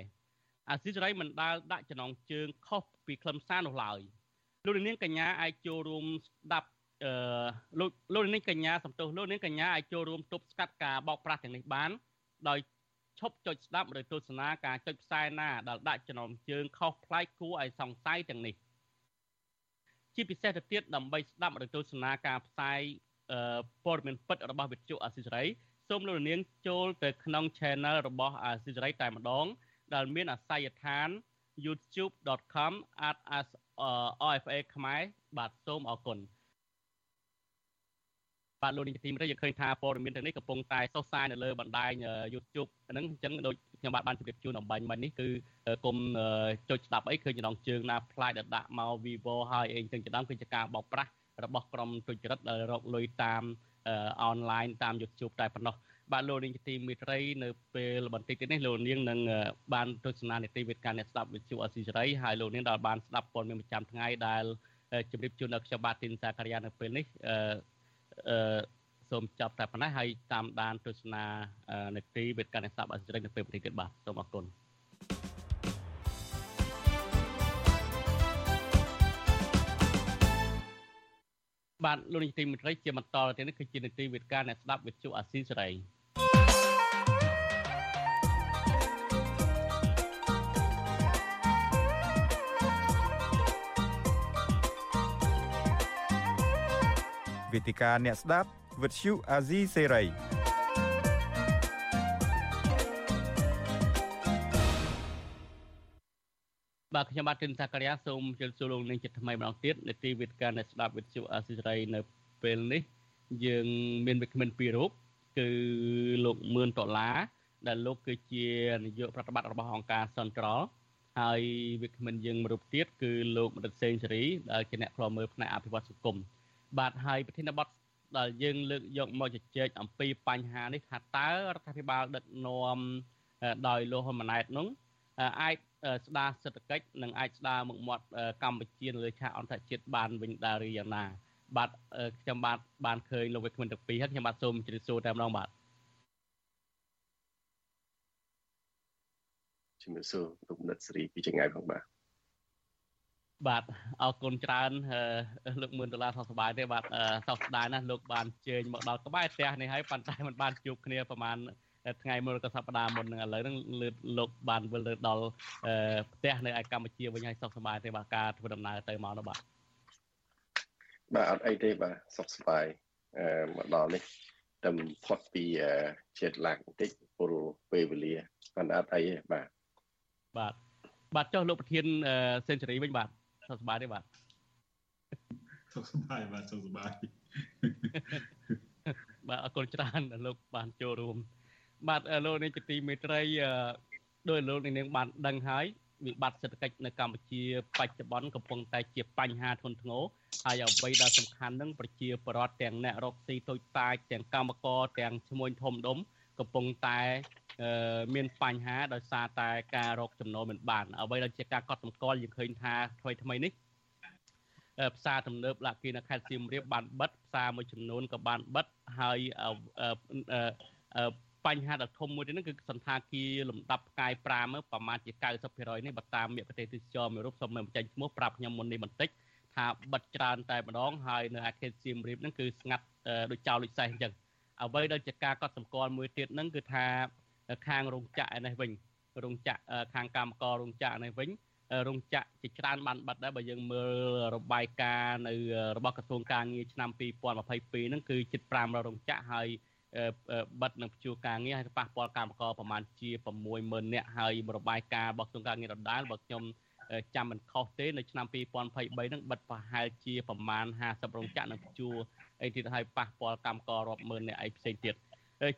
S4: អាស៊ីសេរីមិនដាល់ដាក់ចំណងជើងខុសពីខ្លឹមសារនោះឡើយលោកនាងកញ្ញាអាចចូលរួមស្ដាប់អឺលោកលោកនាងកញ្ញាសំទោសលោកនាងកញ្ញាអាចចូលរួមទប់ស្កាត់ការបោកប្រាស់ទាំងនេះបានដោយ ឈប់ចុចស្ដាប់ឬទស្សនាការចុចផ្សាយណាដែលដាក់ចំណងជើងខុសប្លែកគួរឲ្យសង្ស័យទាំងនេះជាពិសេសទៅទៀតដើម្បីស្ដាប់ឬទស្សនាការផ្សាយព័ត៌មានពិតរបស់វិទ្យុអាស៊ីសេរីសូមលោកនាងចូលទៅក្នុង Channel របស់អាស៊ីសេរីតែម្ដង ដែលមានអាស័យដ្ឋាន youtube.com@rfa ខ្មែរបាទសូមអរគុណ បាទលោកនាយកទីមេត្រីយើងឃើញថាព័ត៌មានទាំងនេះកំពុងតែសុសសាយនៅលើបណ្ដាញ YouTube ហ្នឹងអញ្ចឹងដូចខ្ញុំបាទបានជម្រាបជូនអំបញ្ញមិញនេះគឺគុំចុចស្ដាប់អីឃើញចំណងជើងណាផ្លាយដែលដាក់មក Vivo ហើយអីចឹងជាដើមគឺជាការបោកប្រាស់របស់ក្រុមទុច្ចរិតដែលរកលុយតាមអនឡាញតាម YouTube តែប៉ុណ្ណោះបាទលោកនាងទីមេត្រីនៅពេលបន្តិចទៀតនេះលោកនាងនឹងបានទស្សនានីតិវិទ្យាអ្នកស្ដាប់វិទ្យុអស៊ីសេរីហើយលោកនាងដែលបានស្ដាប់ព័ត៌មានប្រចាំថ្ងៃដែលជម្រាបជូនដល់ខ្ញុំបាទទីនសាការីយ៉ានៅពេលនេះអឺ សូមចាប់តែប៉ុណ្ណេះហើយតាមដានទស្សនានេតិវិទ្យាអ្នកស្ដាប់អសិរ័យនៅពេលបន្តិចទៀតបាទសូមអរគុណបាទលោកនាយកទីមេត្រីជាបន្តទៅនេះគឺជានេតិវិទ្យាអ្នកស្ដាប់វិទ្យុអាស៊ីសេរី
S2: វេទិកាអ្នកស្ដាប់វិទ្យុអាស៊ីសេរី
S4: បាទខ្ញុំបាទទិនសាករិយាសូមជម្រាបសួរលោកនាងជាថ្មីម្ដងទៀតនេតិវិទ្យាអ្នកស្ដាប់វិទ្យុអាស៊ីសេរីនៅពេលនេះយើងមានវិក្កាមិនពីររូបគឺលោកមឿនដុល្លារដែលលោកគឺជានាយកប្រតិបត្តិរបស់អង្គការ Central ហើយវិក្កាមិនយើងមួយរូបទៀតគឺលោកមនិតសេងសេរីដែលជាអ្នកខ្លោមើលផ្នែកអភិវឌ្ឍសង្គម បាទហើយប្រធានបទដែលយើងលើកយកមកជជែកអំពីបញ្ហានេះថាតើរដ្ឋាភិបាលដឹកនាំដោយលោកហ៊ុនម៉ាណែតនោះអាចស្ដារសេដ្ឋកិច្ចនិងអាចស្ដារមុខមាត់កម្ពុជានៅលើឆាកអន្តរជាតិបានវិញដែរឬយ៉ាងណា បាទខ្ញុំបាទបានឃើញលោកវិក្កាមទាំងពីរហើយខ្ញុំបាទសូមជម្រាបសួរតែម្ដងបាទ
S15: ជំរាបសួរលោកនិតសេរីពីចងាយផងបាទ
S4: បាទអរគុណច្រើនលោកមឿនដុល្លារសោះសប្បាយទេបាទសោកស្ដាយណាស់លោកបានជើញមកដល់ក្បែរផ្ទះនេះហើយប៉ុន្តែមិនបានជួបគ្នាប្រហែលថ្ងៃមុនក៏សប្តាហ៍មុននឹងឥឡូវហ្នឹងលើលោកបានវិលទៅដល់ផ្ទះនៅឯកម្ពុជាវិញហើយសុខសប្បាយទេបាទការធ្វើដំណើរទៅមកនោះបាទ
S15: បាទអត់អីទេបាទសុខសប្បាយអឺមកដល់នេះតែផុតពីជាតិឡាក់បន្តិចពលពេលវេលាប៉ុន្តែអត់អីទេបាទ
S4: បាទបាទចុះលោកប្រធានសេនស៊ូរីវិញបាទ សុខសប្បាយទេបាទ
S16: សុខសប្បាយបាទសុខសប្បាយ
S4: បាទអរគុណច្រើនដែលលោកបានចូលរួម បាទលោកនាងជាទីមេត្រីដោយលោកនាងបានដឹងហើយវិបត្តិសេដ្ឋកិច្ចនៅកម្ពុជា បច្ចុប្បន្នកំពុងតែជាបញ្ហាធ្ងន់ធ្ងរហើយអ្វីដែលសំខាន់នឹងប្រជាពលរដ្ឋទាំងអ្នករកស៊ីតូចតាចទាំងកម្មករទាំងឈ្មួញធំដុំ កំពុងតែមានបញ្ហាដោយសារតែការរកចំណូលមិនបានអ្វីដែលជាការកត់សម្គាល់យើងឃើញថាថ្មីថ្មីនេះផ្សារទំនើបលាគីនៅខេត្តសៀមរាបបានបិទផ្សារមួយចំនួនក៏បានបិទហើយបញ្ហាដ៏ធំមួយទៀតហ្នឹងគឺសន្តាគារលំដាប់ផ្កាយ5ប្រមាណជា90%នេះបើតាមមេប្រទេសទេសចរមួយរូបសូមមិនបញ្ចេញឈ្មោះប្រាប់ខ្ញុំមុននេះបន្តិចថាបិទច្រើនតែម្ដងហើយនៅអាខេតសៀមរាបហ្នឹងគឺស្ងាត់ដូចចោលដូចសេះអញ្ចឹង អ្វីដែលជាការកត់សម្គាល់មួយទៀតហ្នឹងគឺថាខាងរោងចក្រនេះវិញរោងចក្រខាងកម្មកររោងចក្រនេះវិញរោងចក្រជាច្រើនបានបាត់ដែរបើយើងមើលរបាយការណ៍នៅរបស់ក្រសួងការងារឆ្នាំ2022ហ្នឹងគឺជិត500រោងចក្រហើយបិទនឹងព្យួរការងារហើយប៉ះពាល់កម្មករប្រមាណជា60000នាក់ហើយរបាយការណ៍របស់ក្រសួងការងារដដែលបើខ្ញុំចាំមិនខុសទេនៅឆ្នាំ2023ហ្នឹងបិទប្រហែលជាប្រមាណ50រោងចក្រនឹងព្យួរ អីទៀតហើយប៉ះពាល់កម្មកររាប់ម៉ឺននាក់អីផ្សេងទៀត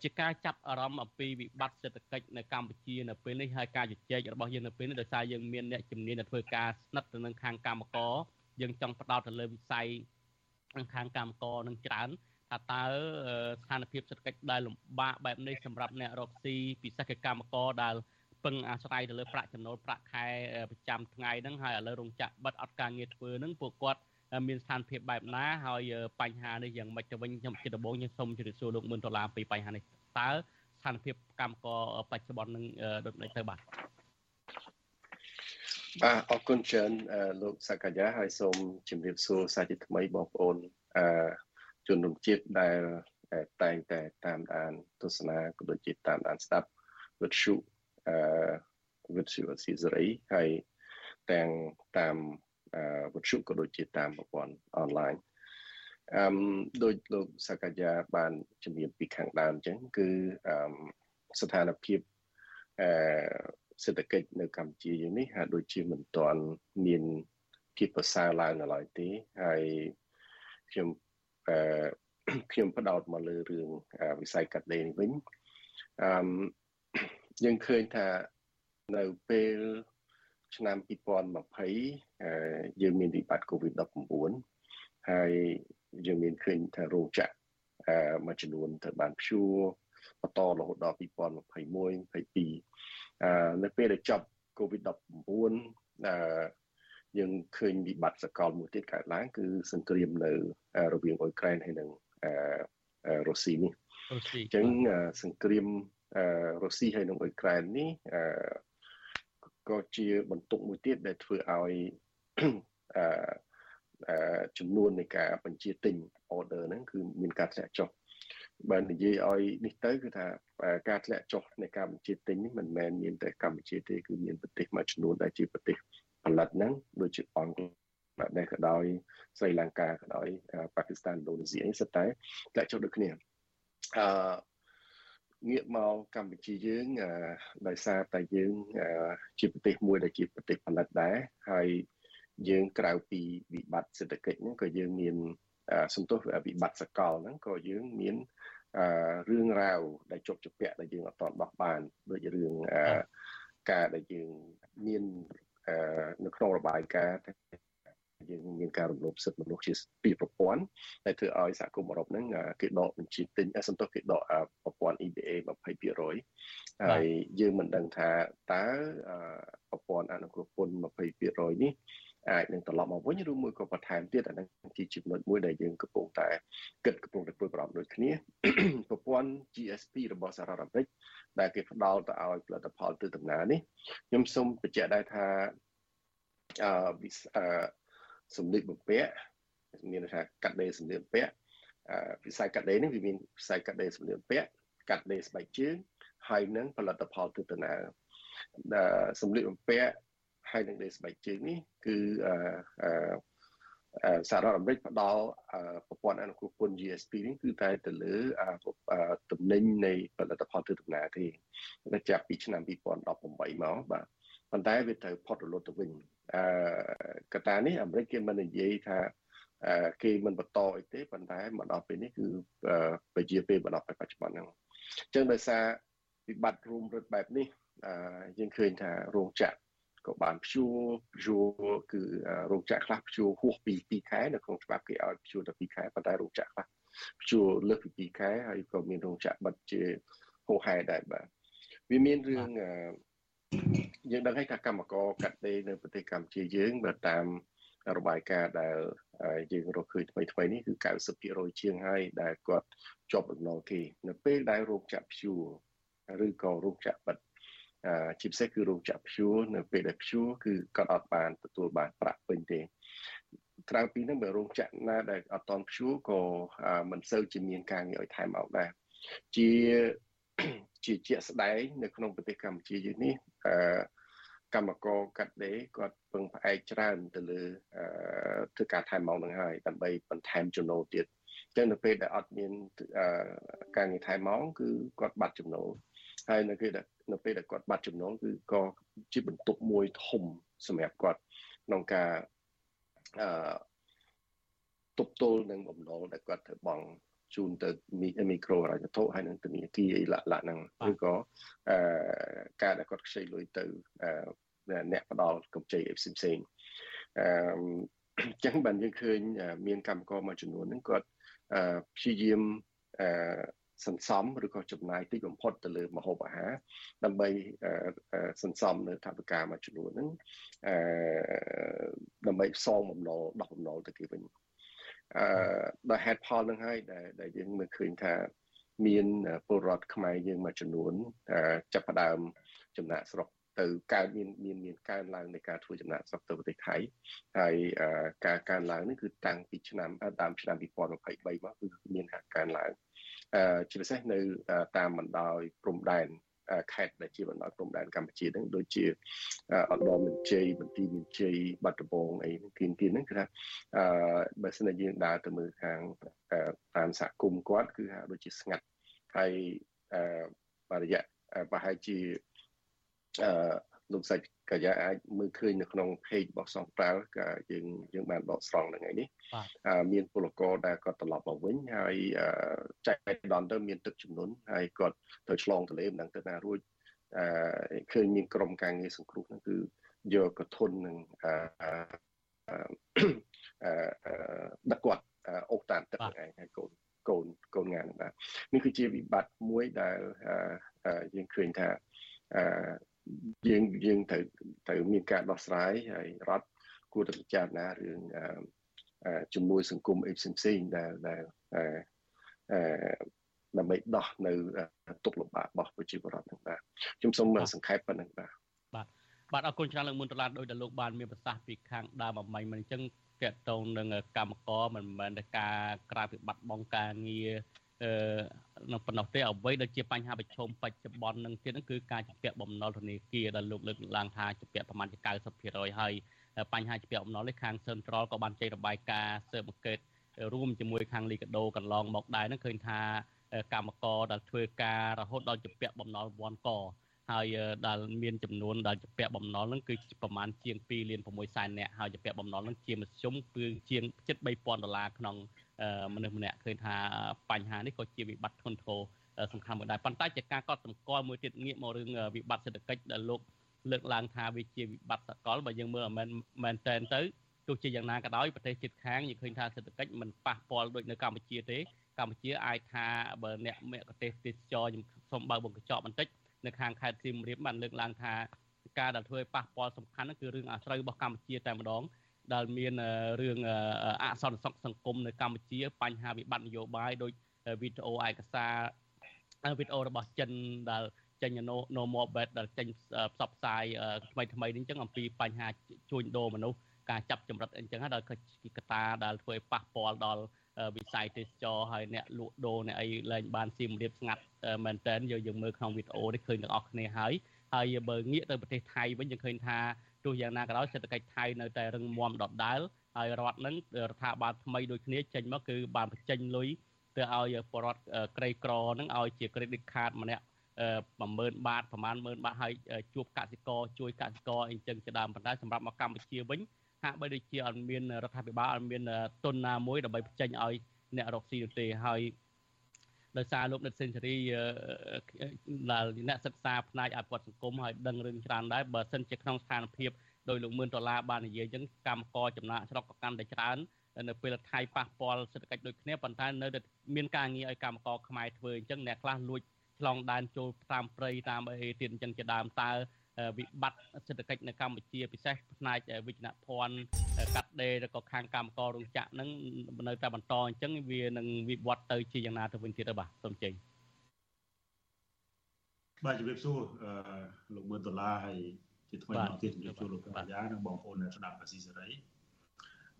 S4: ជាការចាប់អារម្មណ៍អំពីវិបត្តិសេដ្ឋកិច្ចនៅកម្ពុជានៅពេលនេះហើយការជជែករបស់យើងនៅពេលនេះដោយសារយើងមានអ្នកជំនាញដែលធ្វើការស្និទ្ធទៅនឹងខាងកម្មករយើងចង់ផ្ដោតទៅលើវិស័យខាងកម្មករនឹងច្រើនថាតើស្ថានភាពសេដ្ឋកិច្ចដែលលំបាកបែបនេះសម្រាប់អ្នករកស៊ីពិសេសគឺកម្មករដែលពឹងអាស្រ័យទៅលើប្រាក់ចំណូលប្រាក់ខែប្រចាំថ្ងៃហ្នឹងហើយឥឡូវរោងចក្របិទអត់ការងារធ្វើហ្នឹងពួកគាត់ មានស្ថានភាពបែបណាហើយបញ្ហានេះយ៉ាងម៉េចទៅវិញខ្ញុំជាដំបូងខ្ញុំសូមជម្រាបសួរលោកមឿនដុល្លារពីបញ្ហានេះតើស្ថានភាពកម្មករបច្ចុប្បន្ននឹងដូចនេះទៅបាទ
S15: បាទអរគុណច្រើនលោកសកញ្ញាហើយសូមជម្រាបសួរសាជាថ្មីបងប្អូនអឺជនរួមជាតិដែលតែងតែតាមដានទស្សនាក៏ដូចជាតាមដានស្ដាប់វិទ្យុអឺវិទ្យុអស៊ីសេរីហើយទាំងតាម វិទ្យុក៏ដូចជាតាមប្រព័ន្ធអនឡាញអឺដោយលោកសកញ្ញាបានជំរាបពីខាងដើមអញ្ចឹងគឺអឺស្ថានភាពអឺសេដ្ឋកិច្ចនៅកម្ពុជាយើងនេះហាក់ដូចជាមិនទាន់មានភាពប្រសើរឡើងនៅឡើយទេហើយខ្ញុំអឺខ្ញុំផ្ដោតមកលើរឿងវិស័យកាត់ដេរនេះវិញអឺយើងឃើញថានៅពេល ឆ្នាំ2020យើងមានវិបត្តិ COVID-19 ហើយយើងមានឃើញថារោងចក្រមួយចំនួនត្រូវបានព្យួរបន្តរហូតដល់2021 22អឺនៅពេលដែលចប់ COVID-19 អឺយើងឃើញវិបត្តិសកលមួយទៀតកើតឡើងគឺសង្គ្រាមនៅរវាងអ៊ុយក្រែនហើយនិងរុស្ស៊ីនេះអញ្ចឹងសង្គ្រាមរុស្ស៊ីហើយនិងអ៊ុយក្រែននេះ ក៏ជាបន្ទុកមួយទៀតដែលធ្វើឲ្យអឺចំនួននៃការបញ្ជាទិញ order ហ្នឹងគឺមានការធ្លាក់ចុះបើនិយាយឲ្យនេះទៅគឺថាការធ្លាក់ចុះនៃការបញ្ជាទិញនេះមិនមែនមានតែកម្ពុជាទេគឺមានប្រទេសមួយចំនួនដែលជាប្រទេសផលិតហ្នឹងដូចជាអង់គ្លេសបាទដែលក៏ដោយស្រីលង្កាក៏ដោយប៉ាគីស្ថានឥណ្ឌូនេស៊ីអីសិតតែធ្លាក់ចុះដូចគ្នាអឺ ងាកមកកម្ពុជាយើងដោយសារតែយើងជាប្រទេសមួយដែលជាប្រទេសផលិតដែរហើយយើងក្រៅពីវិបត្តិសេដ្ឋកិច្ចហ្នឹងក៏យើងមានសន្ទុះវិបត្តិសកលហ្នឹងក៏យើងមានរឿងរ៉ាវដែលជាប់ជាពាក់ដែលយើងអត់ទាន់ដោះបានដូចរឿងការដែលយើងមាននៅក្នុងរបាយការណ៍ យើងមានការរំលោភសិទ្ធិមនុស្សជាពីរប្រព័ន្ធដែលធ្វើឲ្យសហគមន៍អឺរ៉ុបហ្នឹងគេដកបញ្ជីទិញសន្ទុះគេដកប្រព័ន្ធ EBA 20%ហើយយើងមិនដឹងថាតើប្រព័ន្ធអនុគ្រោះពន្ធ20%នេះអាចនឹងត្រឡប់មកវិញឬមួយក៏បន្ថែមទៀតអានឹងជាចំណុចមួយដែលយើងកំពុងតែគិតកំពុងតែព្រួយបារម្ភដូចគ្នាប្រព័ន្ធ GSP របស់សហរដ្ឋអាមេរិកដែលគេផ្ដល់ទៅឲ្យផលិតផលទិសដំណើរនេះខ្ញុំសូមបញ្ជាក់ដែរថាអឺ សម្លៀកបំពាក់មានថាកាត់ដេរសម្លៀកបំពាក់វិស័យកាត់ដេរនេះវាមានវិស័យកាត់ដេរសម្លៀកបំពាក់កាត់ដេរស្បែកជើងហើយនឹងផលិតផលទិសដំណើរសម្លៀកបំពាក់ហើយនឹងដេរស្បែកជើងនេះគឺអឺសហរដ្ឋអាមេរិកផ្ដល់ប្រព័ន្ធអនុគ្រោះពន្ធ GSP នេះគឺតែទៅលើតំណែងនៃផលិតផលទិសដំណើរទេតែចាប់ពីឆ្នាំ2018មកបាទ ប៉ុន្តែវាត្រូវផុតរលត់ទៅវិញអឺកត្តានេះអាមេរិកគេមិននិយាយថាគេមិនបន្តអីទេប៉ុន្តែមកដល់ពេលនេះគឺពជាពេលមកដល់ពេលបច្ចុប្បន្នហ្នឹងអញ្ចឹងដោយសារវិបត្តិរួមរត់បែបនេះយើងឃើញថារោងចក្រក៏បានព្យួរព្យួរគឺរោងចក្រខ្លះព្យួរហួសពី2ខែនៅក្នុងច្បាប់គេឲ្យព្យួរតែ2ខែប៉ុន្តែរោងចក្រខ្លះព្យួរលើសពី2ខែហើយក៏មានរោងចក្របិទជាហូហែដែរបាទវាមានរឿង យើងដឹងហើយថាកម្មករកាត់ដេរនៅប្រទេសកម្ពុជាយើងបើតាមរបាយការណ៍ដែលយើងរកឃើញថ្មីថ្មីនេះគឺ90%ជាងហើយដែលគាត់ជាប់បំណុលគេនៅពេលដែលរោគចាក់ព្យួរឬក៏រោគចាក់បិទជាពិសេសគឺរោគចាក់ព្យួរនៅពេលដែលព្យួរគឺគាត់អត់បានទទួលបានប្រាក់ពេញទេក្រៅពីនេះបើរោងចក្រណាដែលអត់តន់ព្យួរក៏មិនសូវជាមានការងារឲ្យថែមមកដែរជា ជាជាក់ស្ដែងនៅក្នុងប្រទេសកម្ពុជាយើងនេះអឺកម្មករកាត់ដេរគាត់ពឹងផ្អែកច្រើនទៅលើធ្វើការថែមម៉ោងនឹងហើយដើម្បីបន្ថែមចំណូលទៀតចឹងនៅពេលដែលអត់មានការងារថែមម៉ោងគឺគាត់បាត់ចំណូលហើយនៅពេលដែលនៅពេលដែលគាត់បាត់ចំណូលគឺក៏ជាបន្ទុកមួយធំសម្រាប់គាត់ក្នុងការអឺទប់ទល់នឹងបំណុលដែលគាត់ត្រូវបង់ ជូនទៅមីក្រូហិរញ្ញវត្ថុហើយនឹងធនាគារអីលក្ខណៈហ្នឹងឬក៏អឺការដែលគាត់ខ្ចីលុយទៅអឺអ្នកផ្ដល់កម្ចីអីផ្សេងផ្សេងអឺអញ្ចឹងបានយើងឃើញមានកម្មករមួយចំនួនហ្នឹងគាត់ព្យាយាមអឺសន្សំឬក៏ចំណាយតិចបំផុតទៅលើម្ហូបអាហារដើម្បីសន្សំនៅថវិកាមួយចំនួនហ្នឹងអឺដើម្បីសងបំណុលដោះបំណុលទៅគេវិញ អឺដោយហេតុផលនឹងហើយដែលដែលយើងមើលឃើញថាមានពលរដ្ឋខ្មែរយើងមួយចំនួនចាប់ផ្ដើមចំណាក់ស្រុកទៅកើតមានមានមានកើនឡើងនៃការធ្វើចំណាក់ស្រុកទៅប្រទេសថៃហើយការកើនឡើងនេះគឺតាំងពីឆ្នាំតាមឆ្នាំ2023មកគឺមានការកើនឡើងជាពិសេសនៅតាមបណ្ដោយព្រំដែន ខេត្តដែលជាបណ្ដោយព្រំដែនកម្ពុជាហ្នឹងដូចជាអដមមានជ័យបន្ទាយមានជ័យបាត់ដំបងអីទីទីហ្នឹងគឺថាអឺបើសិនជាយើងដើរទៅមើលខាងតាមសហគមន៍គាត់គឺថាដូចជាស្ងាត់ហើយអឺរយៈប្រហែលជាអឺ លោកសាច់កាយាអាចមើលឃើញនៅក្នុង page របស់សង្ប្រាល់ក៏យើងយើងបានបកស្រង់នៅថ្ងៃនេះមានពលករដែលគាត់ត្រឡប់មកវិញហើយចែកដនទៅមានទឹកជំនន់ហើយគាត់ទៅឆ្លងទន្លេមិនដឹងទៅណារួចអឺឃើញមានក្រុមការងារសង្គ្រោះហ្នឹងគឺយកកធុននឹងអឺអឺដឹកគាត់អូសតាមទឹកហ្នឹងឯងហើយកូនកូនកូនងានបាទនេះគឺជាវិបត្តិមួយដែលយើងឃើញថាអឺ យើងយើងត្រូវត្រូវមានការដោះស្រាយហើយរដ្ឋគួរតែពិចារណារឿងជំនួយសង្គមអីផ្សេងផ្សេងដែលដែលដើម្បីដោះនៅទុកលំបាករបស់ប្រជាពលរដ្ឋហ្នឹងបាទខ្ញុំសូមសង្ខេបប៉ុណ្្នឹងបាទ
S4: បាទបាទអរគុណច្រើនលោកមុនតឡាដោយដែលលោកបានមានប្រសាសន៍ពីខាងដើមអំបញ្ញមិញអញ្ចឹងតកតងនឹងកម្មករមិនមែនតែការក្រៅពីបាត់បង់ការងារ អឺនៅប៉ុណ្ណោះទេអ្វីដែលជាបញ្ហាប្រឈមបច្ចុប្បន្ននឹងទៀតហ្នឹងគឺការជំពាក់បំណុលធនាគារដែលលោកលើកឡើងថាជំពាក់ប្រមាណជា90%ហើយបញ្ហាជំពាក់បំណុលនេះខាង Central ក៏បានចេញរបាយការណ៍ស៊ើបអង្កេតរួមជាមួយខាងលីកាដូកន្លងមកដែរហ្នឹងឃើញថាកម្មករដែលធ្វើការរហូតដល់ជំពាក់បំណុលវ៉ាន់កហើយដែលមានចំនួនដែលជំពាក់បំណុលហ្នឹងគឺប្រមាណជាង2លាន6សែននាក់ហើយជំពាក់បំណុលហ្នឹងជាមធ្យមគឺជាងជិត3000ដុល្លារក្នុង មនុស្សម្នាក់ឃើញថាបញ្ហានេះក៏ជាវិបត្តិធ្ងន់ធ្ងរសំខាន់មួយដែរប៉ុន្តែជាការកត់សម្គាល់មួយទៀតងាកមករឿងវិបត្តិសេដ្ឋកិច្ចដែលលោកលើកឡើងថាវាជាវិបត្តិសកលបើយើងមើលមិនមែនតែនទៅទោះជាយ៉ាងណាក៏ដោយប្រទេសជិតខាងយើងឃើញថាសេដ្ឋកិច្ចមិនប៉ះពាល់ដូចនៅកម្ពុជាទេកម្ពុជាអាចថាបើអ្នកមគ្គទេសទេសចរខ្ញុំសូមបើកបង្កញ្ចក់បន្តិចនៅខាងខេត្តសៀមរាបបានលើកឡើងថាការដែលធ្វើឲ្យប៉ះពាល់សំខាន់គឺរឿងអាស្រូវរបស់កម្ពុជាតែម្ដង ដែលមានរឿងអសន្តិសុខសង្គមនៅកម្ពុជា បញ្ហាវិបត្តិនយោបាយដោយវីដេអូឯកសារវីដេអូរបស់ចិនដែលចេញ no more bed ដែលចេញផ្សព្វផ្សាយថ្មីថ្មីនេះអញ្ចឹងអំពីបញ្ហាជួញដូរមនុស្សការចាប់ចម្រិតអញ្ចឹងហើយដល់កតាដែលធ្វើឲ្យប៉ះពាល់ដល់វិស័យទេសចរហើយអ្នកលក់ដូរអ្នកអីលែងបានស៊ីមរៀបស្ងាត់មែនតើយើងយើងមើលក្នុងវីដេអូនេះឃើញទាំងអស់គ្នាហើយហើយបើងាកទៅប្រទេសថៃវិញយើងឃើញថា ទោះយ៉ាងណាក៏ដោយសេដ្ឋកិច្ចថៃនៅតែរឹងមាំដដាលហើយរដ្ឋនឹងរដ្ឋាភិបាលថ្មីដូចគ្នាចេញមកគឺបានបញ្ចេញលុយទៅឲ្យបរដ្ឋក្រីក្រនឹងឲ្យជា credit card ម្នាក់10000បាតប្រហែល10000បាតហើយជួបកសិករជួយកសិករអីចឹងជាដើមប៉ុន្តែសម្រាប់មកកម្ពុជាវិញហាក់បីដូចជាអត់មានរដ្ឋាភិបាលអត់មានទុនណាមួយដើម្បីបញ្ចេញឲ្យអ្នករកស៊ីទេហើយ ដោយសារលោកនិតសេនស៊ូរីដែលអ្នកសិក្សាផ្នែកអភិវឌ្ឍសង្គមហើយដឹងរឿងច្រើនដែរបើសិនជាក្នុងស្ថានភាពដោយលោកមឿនដុល្លារបាននិយាយអញ្ចឹងកម្មករចំណាក់ស្រុកក៏កាន់តែច្រើននៅពេលថៃប៉ះពាល់សេដ្ឋកិច្ចដូចគ្នាប៉ុន្តែនៅតែមានការងារឲ្យកម្មករខ្មែរធ្វើអញ្ចឹងអ្នកខ្លះលួចឆ្លងដែនចូលតាមព្រៃតាមអីទៀតអញ្ចឹងជាដើមតើ វិបត្តិសេដ្ឋកិច្ចនៅកម្ពុជាពិសេសផ្នែកវិជ្ជាភ័ណ្ឌកាត់ដេរឬក៏ខាងកម្មកររោងចក្រហ្នឹងនៅតែបន្តអញ្ចឹងវានឹងវិវត្តទៅជាយ៉ាងណាទៅវិញទៀតបាទសូមជ័យ
S16: បាទជំរាបសួរអឺលោកមឿនដុល្លារហើយជាថ្មីមកទៀតជំរាបសួរលោកបញ្ញានិងបងប្អូនអ្នកស្ដាប់អាស៊ីសេរី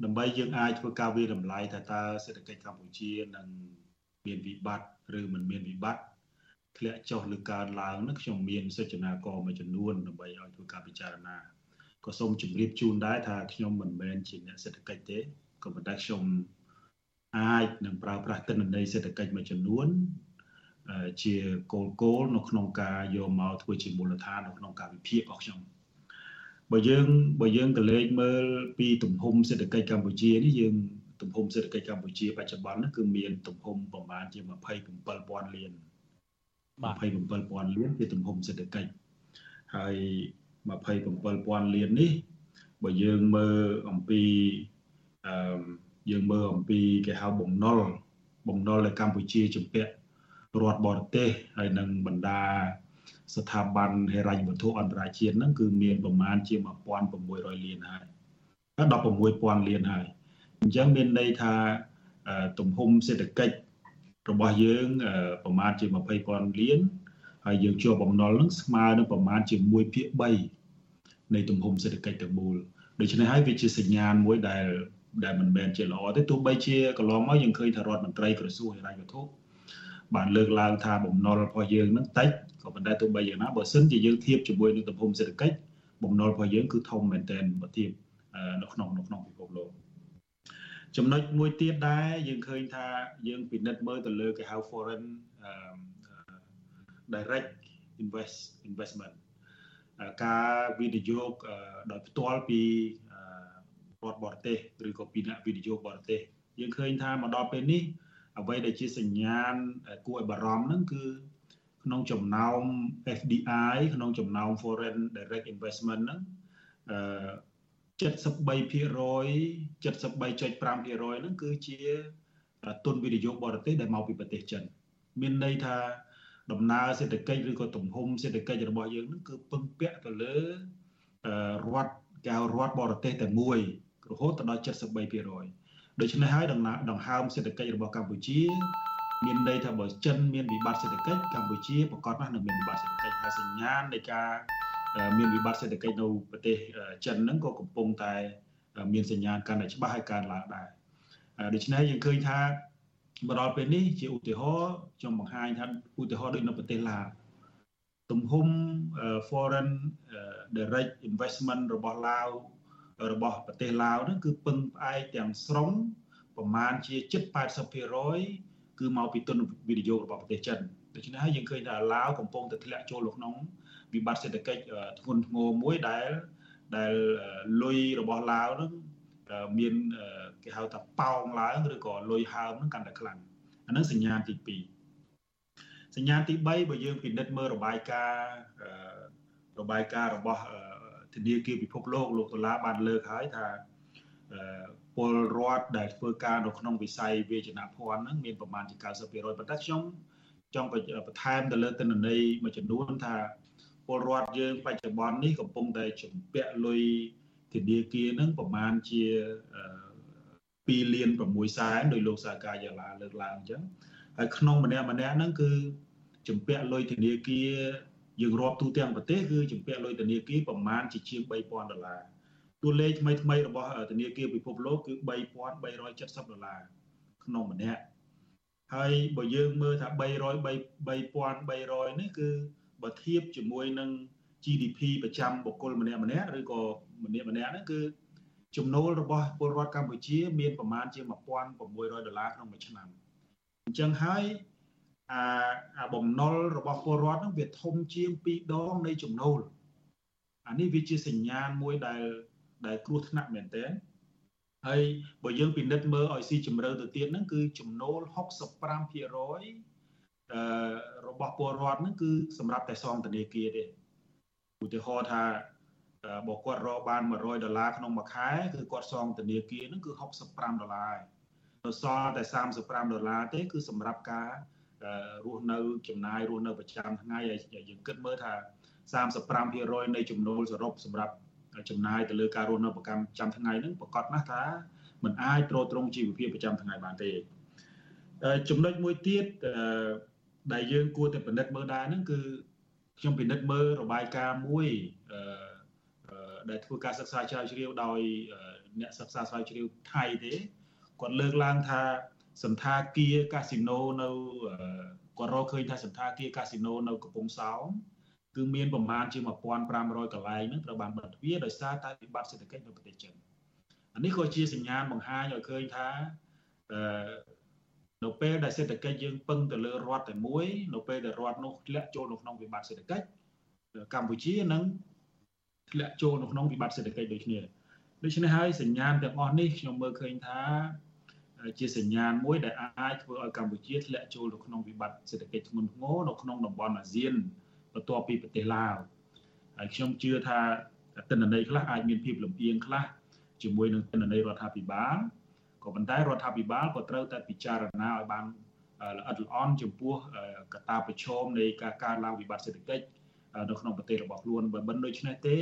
S16: ដើម្បីយើងអាចធ្វើការវិតម្លៃថាតើសេដ្ឋកិច្ចកម្ពុជានឹងមានវិបត្តិឬមិនមានវិបត្តិ ធ្លាក់ចុះឬកើនឡើងនោះខ្ញុំមានសេចក្ដីករមួយចំនួនដើម្បីឲ្យធ្វើការពិចារណាក៏សូមជម្រាបជូនដែរថាខ្ញុំមិនមែនជាអ្នកសេដ្ឋកិច្ចទេក៏ប៉ុន្តែខ្ញុំអាចនឹងប្រើប្រាស់ទិន្នន័យសេដ្ឋកិច្ចមួយចំនួនជាគោលគោលនៅក្នុងការយកមកធ្វើជាមូលដ្ឋាននៅក្នុងការវិភាគរបស់ខ្ញុំបើយើងបើយើងក៏លេខមើលពីទំហំសេដ្ឋកិច្ចកម្ពុជានេះយើងទំហំសេដ្ឋកិច្ចកម្ពុជាបច្ចុប្បន្នគឺមានទំហំប្រមាណជា27000លាន 27000លានជាទំហំសេដ្ឋកិច្ចហើយ27000លាននេះបើយើងមើលអំពីអឺយើងមើលអំពីគេហៅបំណុលបំណុលដែលកម្ពុជាជំពាក់រដ្ឋបរទេសហើយនឹងបណ្ដាស្ថាប័នហិរញ្ញវត្ថុអន្តរជាតិហ្នឹងគឺមានប្រមាណជា1600លានហើយ16000លានហើយអញ្ចឹងមានន័យថាទំហំសេដ្ឋកិច្ច របស់យើងប្រមាណជា20000លានហើយយើងជួបបំណុលនឹងស្មើនឹងប្រមាណជា1ភាគ3នៃទំហំសេដ្ឋកិច្ចទាំងមូលដូច្នេះហើយវាជាសញ្ញាណមួយដែលដែលមិនមែនជាល្អទេទោះបីជាកន្លងមកយើងឃើញថារដ្ឋមន្ត្រីក្រសួងហិរញ្ញវត្ថុបានលើកឡើងថាបំណុលរបស់យើងនឹងតិចក៏ប៉ុន្តែទោះបីយ៉ាងណាបើសិនជាយើងធៀបជាមួយនឹងទំហំសេដ្ឋកិច្ចបំណុលរបស់យើងគឺធំមែនទែនបើធៀបនៅក្នុងនៅក្នុងពិភពលោក ចំណុចមួយទៀតដែរយើងឃើញថាយើងពិនិត្យមើលទៅលើគេហៅ foreign direct invest investment ការវិនិយោគដោយផ្ទាល់ពីរដ្ឋបរទេសឬក៏ពីអ្នកវិនិយោគបរទេសយើងឃើញថាមកដល់ពេលនេះអ្វីដែលជាសញ្ញាណគួរឲ្យបារម្ភហ្នឹងគឺក្នុងចំណោម FDI ក្នុងចំណោម foreign direct investment ហ្នឹងអឺ 73% 73.5%ហ្នឹងគឺជាទុនវិនិយោគបរទេសដែលមកពីប្រទេសចិន មានន័យថាដំណើរសេដ្ឋកិច្ចឬក៏ទំហំសេដ្ឋកិច្ចរបស់យើងហ្នឹងគឺពឹងពាក់ទៅលើរដ្ឋកៅរដ្ឋបរទេសតែមួយរហូតដល់73%ដូច្នេះហើយដង្ហើមសេដ្ឋកិច្ចរបស់កម្ពុជា មានន័យថាបើចិនមានវិបត្តិសេដ្ឋកិច្ចកម្ពុជាប្រកាសណាស់នឹងមានវិបត្តិសេដ្ឋកិច្ចហើយសញ្ញាណនៃការ មានវិបត្តិសេដ្ឋកិច្ចនៅប្រទេសចិនហ្នឹងក៏កំពុងតែមានសញ្ញាណកាន់តែច្បាស់ហើយកើនឡើងដែរដូច្នេះយើងឃើញថាមកដល់ពេលនេះជាឧទាហរណ៍ខ្ញុំបង្ហាញថាឧទាហរណ៍ដូចនៅប្រទេសឡាវទំហំ foreign direct investment របស់ឡាវរបស់ប្រទេសឡាវហ្នឹងគឺពឹងផ្អែកទាំងស្រុងប្រមាណជាជិត80%គឺមកពីទុនវិនិយោគរបស់ប្រទេសចិនដូច្នេះហើយយើងឃើញថាឡាវកំពុងតែធ្លាក់ចូលក្នុង វិបត្តិសេដ្ឋកិច្ចធ្ងន់ធ្ងរមួយដែលដែលលុយរបស់ឡាវហ្នឹងមានគេហៅថាប៉ោងឡើងឬក៏លុយហើមហ្នឹងកាន់តែខ្លាំងអាហ្នឹងសញ្ញាណទី2សញ្ញាណទី3បើយើងពិនិត្យមើលរបាយការណ៍របាយការណ៍របស់ធនាគារពិភពលោកលោកដុល្លារបានលើកហើយថាពលរដ្ឋដែលធ្វើការនៅក្នុងវិស័យវិជ្ជាភ័ណ្ឌហ្នឹងមានប្រមាណជា90%ប៉ុន្តែខ្ញុំចង់បន្ថែមទៅលើទិន្នន័យមួយចំនួនថា ពលរដ្ឋយើងបច្ចុប្បន្ននេះកំពុងតែជំពាក់លុយធនាគារហ្នឹងប្រមាណជា2លាន6សែនដោយលោកសាកាយាឡាលើកឡើងអញ្ចឹងហើយក្នុងម្នាក់ម្នាក់ហ្នឹងគឺជំពាក់លុយធនាគារយើងរាប់ទូទាំងប្រទេសគឺជំពាក់លុយធនាគារប្រមាណជាជាង3000ដុល្លារតួលេខថ្មីថ្មីរបស់ធនាគារពិភពលោកគឺ3370ដុល្លារក្នុងម្នាក់ហើយបើយើងមើលថា300 3300នេះគឺ បើធៀបជាមួយនឹង GDP ប្រចាំបុគ្គលម្នាក់ម្នាក់ឬក៏ម្នាក់ម្នាក់ហ្នឹងគឺចំណូលរបស់ពលរដ្ឋកម្ពុជា មានប្រមាណជា1600ដុល្លារក្នុងមួយឆ្នាំអញ្ចឹងហើយអាអាបំណុលរបស់ពលរដ្ឋហ្នឹងវាធំជាង2ដងនៃចំណូលអានេះវាជាសញ្ញាណមួយដែលដែលគ្រោះថ្នាក់មែនទែនហើយបើយើងពិនិត្យមើលឲ្យស៊ីជម្រៅទៅទៀតហ្នឹងគឺចំណូល65%អឺ របស់ពលរដ្ឋហ្នឹងគឺសម្រាប់តែសងធនាគារទេឧទាហរណ៍ថាបើគាត់រកបាន100ដុល្លារក្នុងមួយខែគឺគាត់សងធនាគារហ្នឹងគឺ65ដុល្លារទៅសល់តែ35ដុល្លារទេ គឺសម្រាប់ការរស់នៅចំណាយរស់នៅប្រចាំថ្ងៃហើយយើងគិតមើលថា35%នៃចំណូលសរុបសម្រាប់ចំណាយទៅលើការរស់នៅប្រចាំថ្ងៃហ្នឹងប្រកាសណាស់ថាมันអាចទ្រទ្រង់ជីវភាពប្រចាំថ្ងៃបានទេចំណុចមួយទៀត ដែលយើងគួរតែពិនិត្យមើលដែរហ្នឹងគឺខ្ញុំពិនិត្យមើលរបាយការណ៍មួយដែលធ្វើការសិក្សាជ្រាវជ្រាវដោយអ្នកសិក្សាស្រាវជ្រាវថៃទេគាត់លើកឡើងថាសន្តាគារកាស៊ីណូនៅគាត់រកឃើញថាសន្តាគារកាស៊ីណូនៅកំពង់សោមគឺមានប្រមាណជា1500កន្លែងហ្នឹងត្រូវបានបិទទ្វារដោយសារតែវិបត្តិសេដ្ឋកិច្ចនៅប្រទេសចិនអានេះក៏ជាសញ្ញាណបង្ហាញឲ្យឃើញថាអឺ នៅពេលដែលសេដ្ឋកិច្ចយើងពឹងទៅលើរដ្ឋតែមួយ នៅពេលដែលរដ្ឋនោះធ្លាក់ចូលនៅក្នុងវិបត្តិសេដ្ឋកិច្ចកម្ពុជានឹងធ្លាក់ចូលនៅក្នុងវិបត្តិសេដ្ឋកិច្ចដូចគ្នាដូច្នេះហើយសញ្ញាណទាំងអស់នេះខ្ញុំមើលឃើញថា ជាសញ្ញាណមួយដែលអាចធ្វើឲ្យកម្ពុជាធ្លាក់ចូលនៅក្នុងវិបត្តិសេដ្ឋកិច្ចធ្ងន់ធ្ងរនៅក្នុងតំបន់អាស៊ានបន្ទាប់ពីប្រទេសឡាវហើយខ្ញុំជឿថាទិន្នន័យខ្លះអាចមានភាពលំអៀងខ្លះជាមួយនឹងទិន្នន័យរដ្ឋាភិបាល ក៏ប៉ុន្តែរដ្ឋាភិបាលក៏ត្រូវតែពិចារណាឲ្យបានល្អិតល្អន់ចំពោះកត្តាប្រឈមនៃការកើនឡើងវិបត្តិសេដ្ឋកិច្ចនៅក្នុងប្រទេសរបស់ខ្លួនបើមិនដូច្នេះទេ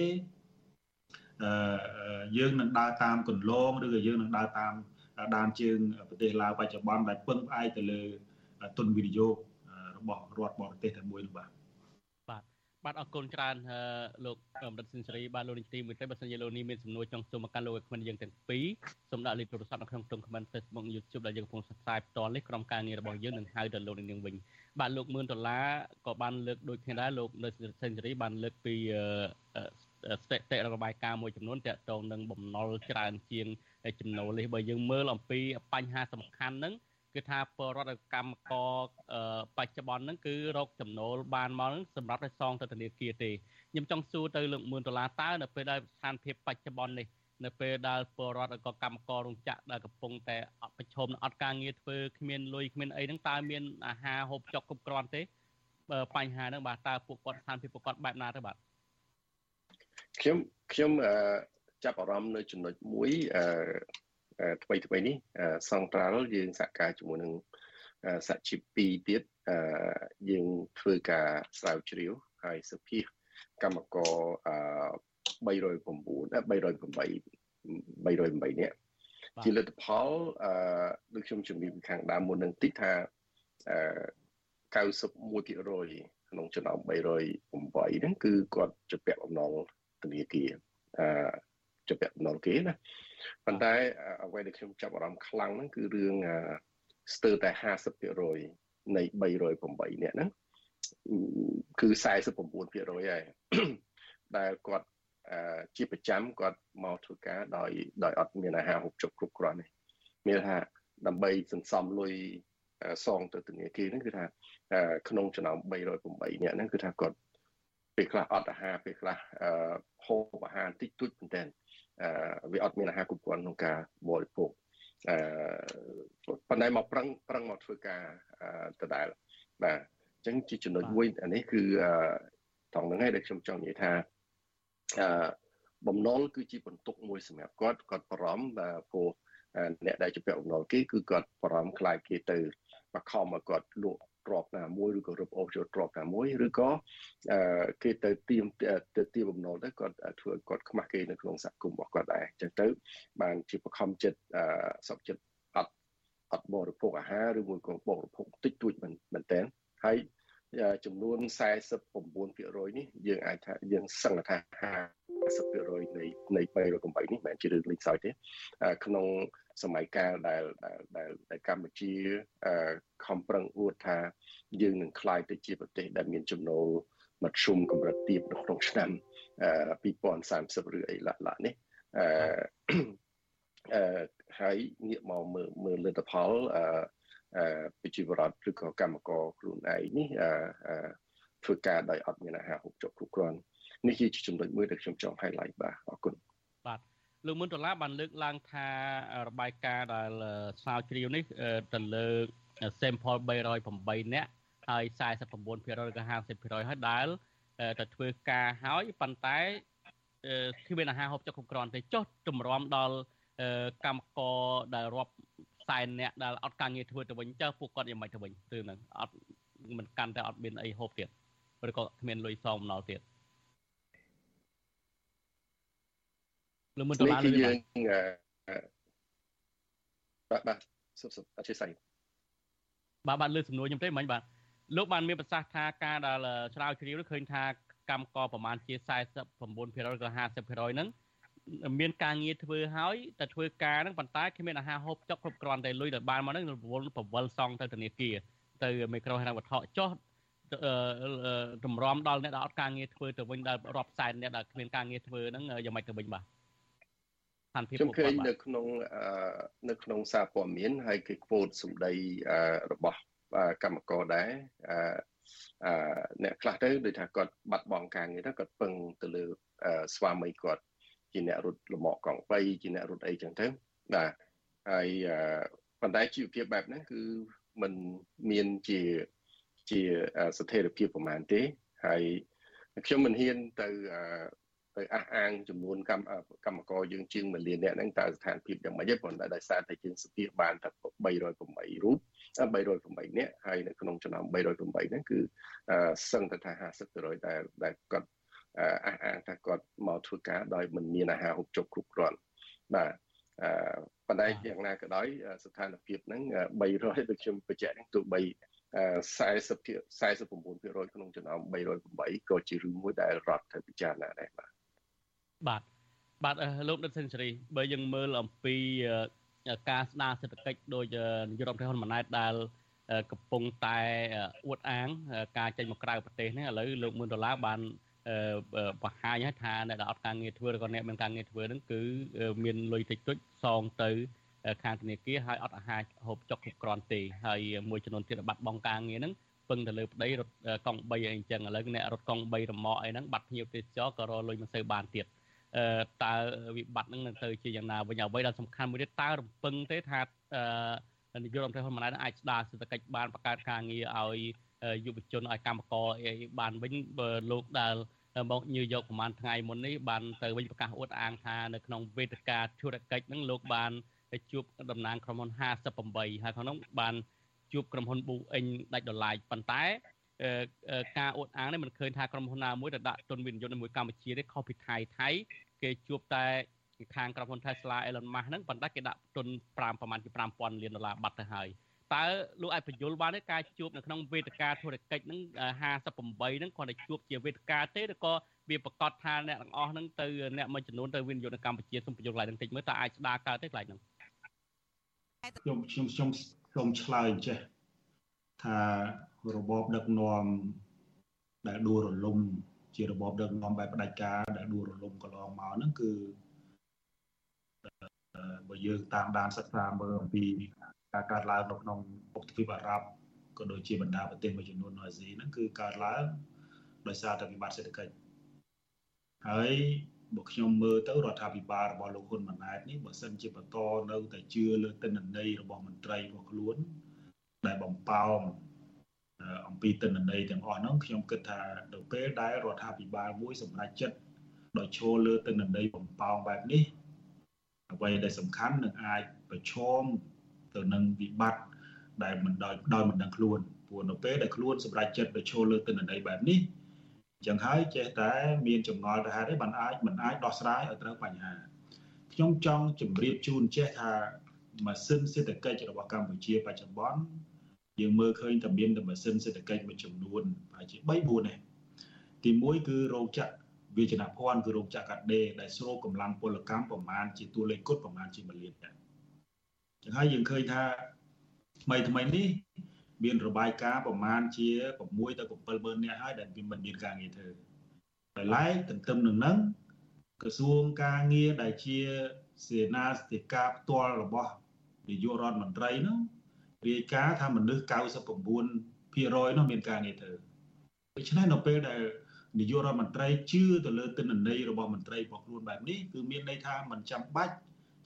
S16: អឺយើងនឹងដើរតាមគន្លងឬក៏យើងនឹងដើរតាមដានជើងប្រទេសឡាវបច្ចុប្បន្នដែលពឹងផ្អែកទៅលើទុនវិនិយោគរបស់រដ្ឋបរទេសតែមួយនោះបាទ
S4: បាទអរគុណច្រើនលោកបណ្ឌិតសិនសេរីបាទលោកនាយទីមួយទៅបើសិនជាលោកនេះមានសំណួរចង់សួរមកកាន់លោកឯក្មិនយើងទាំងពីរសូមដាក់លេខទូរស័ព្ទនៅក្នុងក្រុម comment Facebook YouTube ដែលយើងកំពុង subscribe ផ្ទាល់នេះក្រុមការងាររបស់យើងនឹងហៅទៅលោកនាងវិញបាទលោកមឿនដុល្លារក៏បានលើកដូចគ្នាដែរលោកនៅសិនសេរីបានលើកពីស្ថិតិរបាយការណ៍មួយចំនួនតាក់ទងនឹងបំណុលច្រើនជាង ចំណូលនេះបើយើងមើលអំពីបញ្ហាសំខាន់ហ្នឹង គឺថាពលរដ្ឋកម្មករបច្ចុប្បន្នហ្នឹងគឺរកចំណូលបានមកហ្នឹងសម្រាប់ឲ្យសងទៅធនាគារទេខ្ញុំចង់សួរទៅលោកមឿនដុល្លារតើនៅពេលដែលស្ថានភាពបច្ចុប្បន្ននេះនៅពេលដែលពលរដ្ឋក៏កម្មកររោងចក្រដែលកំពុងតែប្រឈមនឹងអត់ការងារធ្វើគ្មានលុយគ្មានអីហ្នឹងតើមានអាហារហូបចុកគ្រប់គ្រាន់ទេបើបញ្ហាហ្នឹងបាទតើពួកគាត់ស្ថានភាពពួកគាត់បែបណាទៅបាទ
S15: ខ្ញុំខ្ញុំចាប់អារម្មណ៍នៅចំណុចមួយអឺ ថ្មីថ្មីនេះសង្ត្រាល់យើងសហការជាមួយនឹងសហជីព2ទៀតយើងធ្វើការស្រាវជ្រាវហើយសភាកម្មករ309 308 308នាក់ជាលទ្ធផលអឺដូចខ្ញុំជំរាបខាងដើមមុននឹងតិចថាអឺ91%ក្នុងចំណោម308ហ្នឹងគឺគាត់ជាពាក់បំណងធនាគារអឺ ជាពាក់បំណងគេណាប៉ុន្តែអ្វីដែលខ្ញុំចាប់អារម្មណ៍ខ្លាំងហ្នឹងគឺរឿងស្ទើរតែ50%នៃ308នាក់ហ្នឹងគឺ49%ហើយដែលគាត់ជាប្រចាំគាត់មកធ្វើការដោយដោយអត់មានអាហារហូបចុកគ្រប់គ្រាន់ទេមានថាដើម្បីសន្សំលុយសងទៅធនាគារហ្នឹងគឺថាក្នុងចំណោម308នាក់ហ្នឹងគឺថាគាត់ ពេលខ្លះអត់អាហារពេលខ្លះហូបអាហារតិចតួចមែនតើវាអត់មានអាហារគ្រប់គ្រាន់ក្នុងការបរិភោគអឺប៉ុន្តែមកប្រឹងប្រឹងមកធ្វើការដដែលបាទអញ្ចឹងជាចំណុចមួយអានេះគឺត្រង់ហ្នឹងឯងដែលខ្ញុំចង់និយាយថាអឺបំណុលគឺជាបន្ទុកមួយសម្រាប់គាត់គាត់បារម្ភបាទព្រោះអ្នកដែលជាពាក់បំណុលគេគឺគាត់បារម្ភខ្លាចគេទៅបខំឲ្យគាត់លក់ ទ្របណាមួយឬក៏រឹបអូសយកទ្របណាមួយឬក៏គេទៅទៀមទៅទៀមបំណុលទៅគាត់ធ្វើគាត់ខ្មាស់គេនៅក្នុងសហគមន៍របស់គាត់ដែរអញ្ចឹងទៅបានជាបខំចិត្តសុខចិត្តអត់អត់បរិភោគអាហារឬមួយក៏បរិភោគតិចតួចមែនតើហើយចំនួន49%នេះយើងអាចថាយើងសង្កត់ថា50%នៃនៃ308នេះមិនមែនជារឿងលេងសើចទេក្នុង សម័យកាលដែលដែលដែលកម្ពុជាខំប្រឹងអួតថាយើងនឹងក្លាយទៅជាប្រទេសដែលមានចំណូលមធ្យមកម្រិតទាបនៅក្នុងឆ្នាំ2030ឬអីឡាក់ឡាក់នេះអឺអឺហើយងាកមកមើលមើលលទ្ធផលអឺប្រជាពលរដ្ឋឬក៏កម្មករខ្លួនឯងនេះធ្វើការដោយអត់មានអាហារហូបចុកគ្រប់គ្រាន់នេះជាចំណុចមួយដែលខ្ញុំចង់ highlight បាទអរគុណ
S4: បាទ លោកមុនដុល្លារបានលើកឡើងថារបាយការណ៍ដែលស្រាវជ្រាវនេះទៅលើ sample 308នាក់ហើយ49%ឬក៏50%ហើយដែលទៅធ្វើការហើយប៉ុន្តែគ្មានអាហារហូបចុកគ្រប់គ្រាន់ទេចុះទម្រាំដល់កម្មករដែលរាប់សែនអ្នកដែលអត់ការងារធ្វើទៅវិញចើពួកគាត់យ៉ាងម៉េចទៅវិញរឿងហ្នឹងអត់មិនកាន់តែអត់មានអីហូបទៀតឬក៏គ្មានលុយសងបំណុលទៀត
S15: លោកមិនតឡានយើងបាទបាទសុខសុខអធិស្ឋាន
S4: បាទបាទលើសំណួរខ្ញុំទេមិញបាទលោកបានមានប្រសាសន៍ថាការដែលឆ្លើយជ្រាវនោះឃើញថាកម្មករប្រមាណជា49%ក៏50%ហ្នឹងមានការងារធ្វើហើយតែធ្វើការហ្នឹងប៉ុន្តែគ្មានអាហារហូបចុកគ្រប់គ្រាន់តែលុយដែលបានមកហ្នឹងរវល់ប្រវល់សងទៅធនាគារទៅមីក្រូហិរញ្ញវត្ថុចុះតម្រាំដល់អ្នកដែលអត់ការងារធ្វើទៅវិញដែលរាប់សែនអ្នកដែលគ្មានការងារធ្វើហ្នឹងយ៉ាងម៉េចទៅវិញបាទ
S15: ស្ថានភាពខ្ញុំឃើញនៅក្នុងនៅក្នុងសារព័ត៌មានហើយគេក្វូតសម្ដីរបស់កម្មករដែរអឺអ្នកខ្លះទៅដូចថាគាត់បាត់បង់ការងារទៅគាត់ពឹងទៅលើស្វាមីគាត់ជាអ្នករត់លំអកង់3ជាអ្នករត់អីចឹងទៅបាទហើយប៉ុន្តែជីវភាពបែបហ្នឹងគឺมันមានជាជាស្ថិរភាពប្រហែលទេហើយខ្ញុំមិនហ៊ានទៅ ទៅអះអាងចំនួនកម្មកម្មករយើងជាង1លានអ្នកហ្នឹងតើស្ថានភាពយ៉ាងម៉េចទេប៉ុន្តែដោយសារតែយើងសភាបានតែ308រូប308នាក់ហើយនៅក្នុងចំណោម308ហ្នឹងគឺសឹងទៅថា50%ដែលដែលគាត់អះអាងថាគាត់មកធ្វើការដោយមិនមានអាហារហូបចុកគ្រប់គ្រាន់បាទអឺប៉ុន្តែយ៉ាងណាក៏ដោយស្ថានភាពហ្នឹង300ដូចខ្ញុំបញ្ជាក់ហ្នឹងទោះបី40 49%ក្នុងចំណោម308ក៏ជារឿងមួយដែលរដ្ឋត្រូវពិចារណាដែរបាទ
S4: បាទបាទលោកដិតសេនស៊ូរីបើយើងមើលអំពីការស្ដារសេដ្ឋកិច្ចដោយនាយករដ្ឋមន្ត្រីហ៊ុនម៉ាណែតដែលកំពុងតែអួតអាង ការចេញមកក្រៅប្រទេសនេះឥឡូវលោកមឿនដុល្លារបានបង្ហាញហើយថាអ្នកដែលអត់ការងារធ្វើឬក៏អ្នកមានការងារធ្វើហ្នឹងគឺមានលុយតិចតួចសងទៅខាងធនាគារហើយអត់អាហារហូបចុកគ្រប់គ្រាន់ទេហើយមួយចំនួនទៀតបាត់បង់ការងារហ្នឹងពឹងទៅលើប្តីរត់កង់3អីអញ្ចឹងឥឡូវអ្នករត់កង់3រមាក់អីហ្នឹងបាត់ភ្ញៀវទេសចរក៏រលុយមិនសូវបានទៀត តើវិបត្តិហ្នឹងនឹងទៅជាយ៉ាងណាវិញអ្វីដែលសំខាន់មួយទៀតតើរំពឹងទេថានាយករដ្ឋមន្ត្រីហ៊ុនម៉ាណែតអាចស្ដារសេដ្ឋកិច្ចបានបង្កើតការងារឲ្យយុវជនឲ្យកម្មករអីបានវិញបើលោកដែលមកញើយកប្រហែលថ្ងៃមុននេះបានទៅវិញប្រកាសអួតអាងថានៅក្នុងវេទិកាធុរកិច្ចហ្នឹងលោកបានជួបតំណាងក្រុមហ៊ុន58ហើយក្នុងនោះបានជួបក្រុមហ៊ុនប៊ូអេងដាច់ដライប៉ុន្តែការអួតអាងនេះមិនឃើញថាក្រុមហ៊ុនណាមួយដែលដាក់ទុនវិនិយោគនៅមួយកម្ពុជាទេខុសពីថៃថៃ គេជួបតែខាងក្រុមហ៊ុន Tesla Elon Musk ហ្នឹងប៉ុន្តែគេដាក់ទុន5ប្រហែលជា5000លានដុល្លារបាត់ទៅហើយតើលោកអាចបញ្យល់បានទេការជួបនៅក្នុងវេទិកាធុរកិច្ចហ្នឹង58ហ្នឹងគាត់តែជួបជាវេទិកាទេឬក៏វាប្រកាសថាអ្នកទាំងអស់ហ្នឹងទៅអ្នកមួយចំនួនទៅវិនិយោគនៅកម្ពុជាសូមបញ្យល់កន្លែងហ្នឹងតិចមើលតើអាចស្ដារកើតទេកន្លែងហ្នឹង
S16: ខ្ញុំខ្ញុំខ្ញុំខ្ញុំឆ្លើយចេះថារបបដឹកនាំដែលដួលរលំ ជារបបដឹកនាំបែបផ្ដាច់ការដែលដួលរលំកន្លងមកហ្នឹងគឺបើយើងតាមដានសិក្សាមើលអំពីការកើតឡើងនៅក្នុងឧបទ្វីបអារ៉ាប់ក៏ដូចជាបណ្ដាប្រទេសមួយចំនួននៅអាស៊ីហ្នឹងគឺកើតឡើងដោយសារតែវិបត្តិសេដ្ឋកិច្ចហើយបើខ្ញុំមើលទៅរដ្ឋាភិបាលរបស់លោកហ៊ុនម៉ាណែតនេះបើសិនជាបន្តនៅតែជឿលើទិន្នន័យរបស់មន្ត្រីរបស់ខ្លួនដែលបំផោង អំពីទិន្នន័យទាំងអស់ហ្នឹងខ្ញុំគិតថានៅពេលដែលរដ្ឋាភិបាលមួយសម្រេចចិត្តដោយឈលលើទិន្នន័យបំផោងបែបនេះអ្វីដែលសំខាន់នឹងអាចប្រឈមទៅនឹងវិបត្តិដែលមិនដោយដោយមិនដឹងខ្លួនព្រោះនៅពេលដែលខ្លួនសម្រេចចិត្តដោយឈលលើទិន្នន័យបែបនេះចឹងហើយចេះតែមានចម្ងល់ទៅហេតុអីបានអាចមិនអាចដោះស្រាយឲ្យត្រូវបញ្ហាខ្ញុំចង់ជម្រាបជូនចេះថាម៉ាស៊ីនសេដ្ឋកិច្ចរបស់កម្ពុជាបច្ចុប្បន្ន យើងមើលឃើញតែមានតែម៉ាស៊ីនសេដ្ឋកិច្ចមួយចំនួនប្រហែលជា3 4ទេទី1គឺរោងចក្រវិជ្ជាភ័ណ្ឌគឺរោងចក្រកាត់ដេរដែលស្រូបកម្លាំងពលកម្មប្រមាណជាតួលេខគត់ប្រមាណជា1លានដែរចឹងហើយយើងឃើញថាថ្មីថ្មីនេះមានរបាយការណ៍ប្រមាណជា6ទៅ7ម៉ឺននាក់ហើយដែលមិនមានការងារធ្វើដោយឡែកទន្ទឹមនឹងហ្នឹងក្រសួងការងារដែលជាសេនាសតិការផ្ទាល់របស់នាយករដ្ឋមន្ត្រីនោះ រាយការណ៍ថាមនុស្ស99%នោះមានការងារធ្វើដូច្នេះនៅពេលដែលនាយករដ្ឋមន្ត្រីជឿទៅលើទិន្នន័យរបស់មន្ត្រីរបស់ខ្លួនបែបនេះគឺមានន័យថាមិនចាំបាច់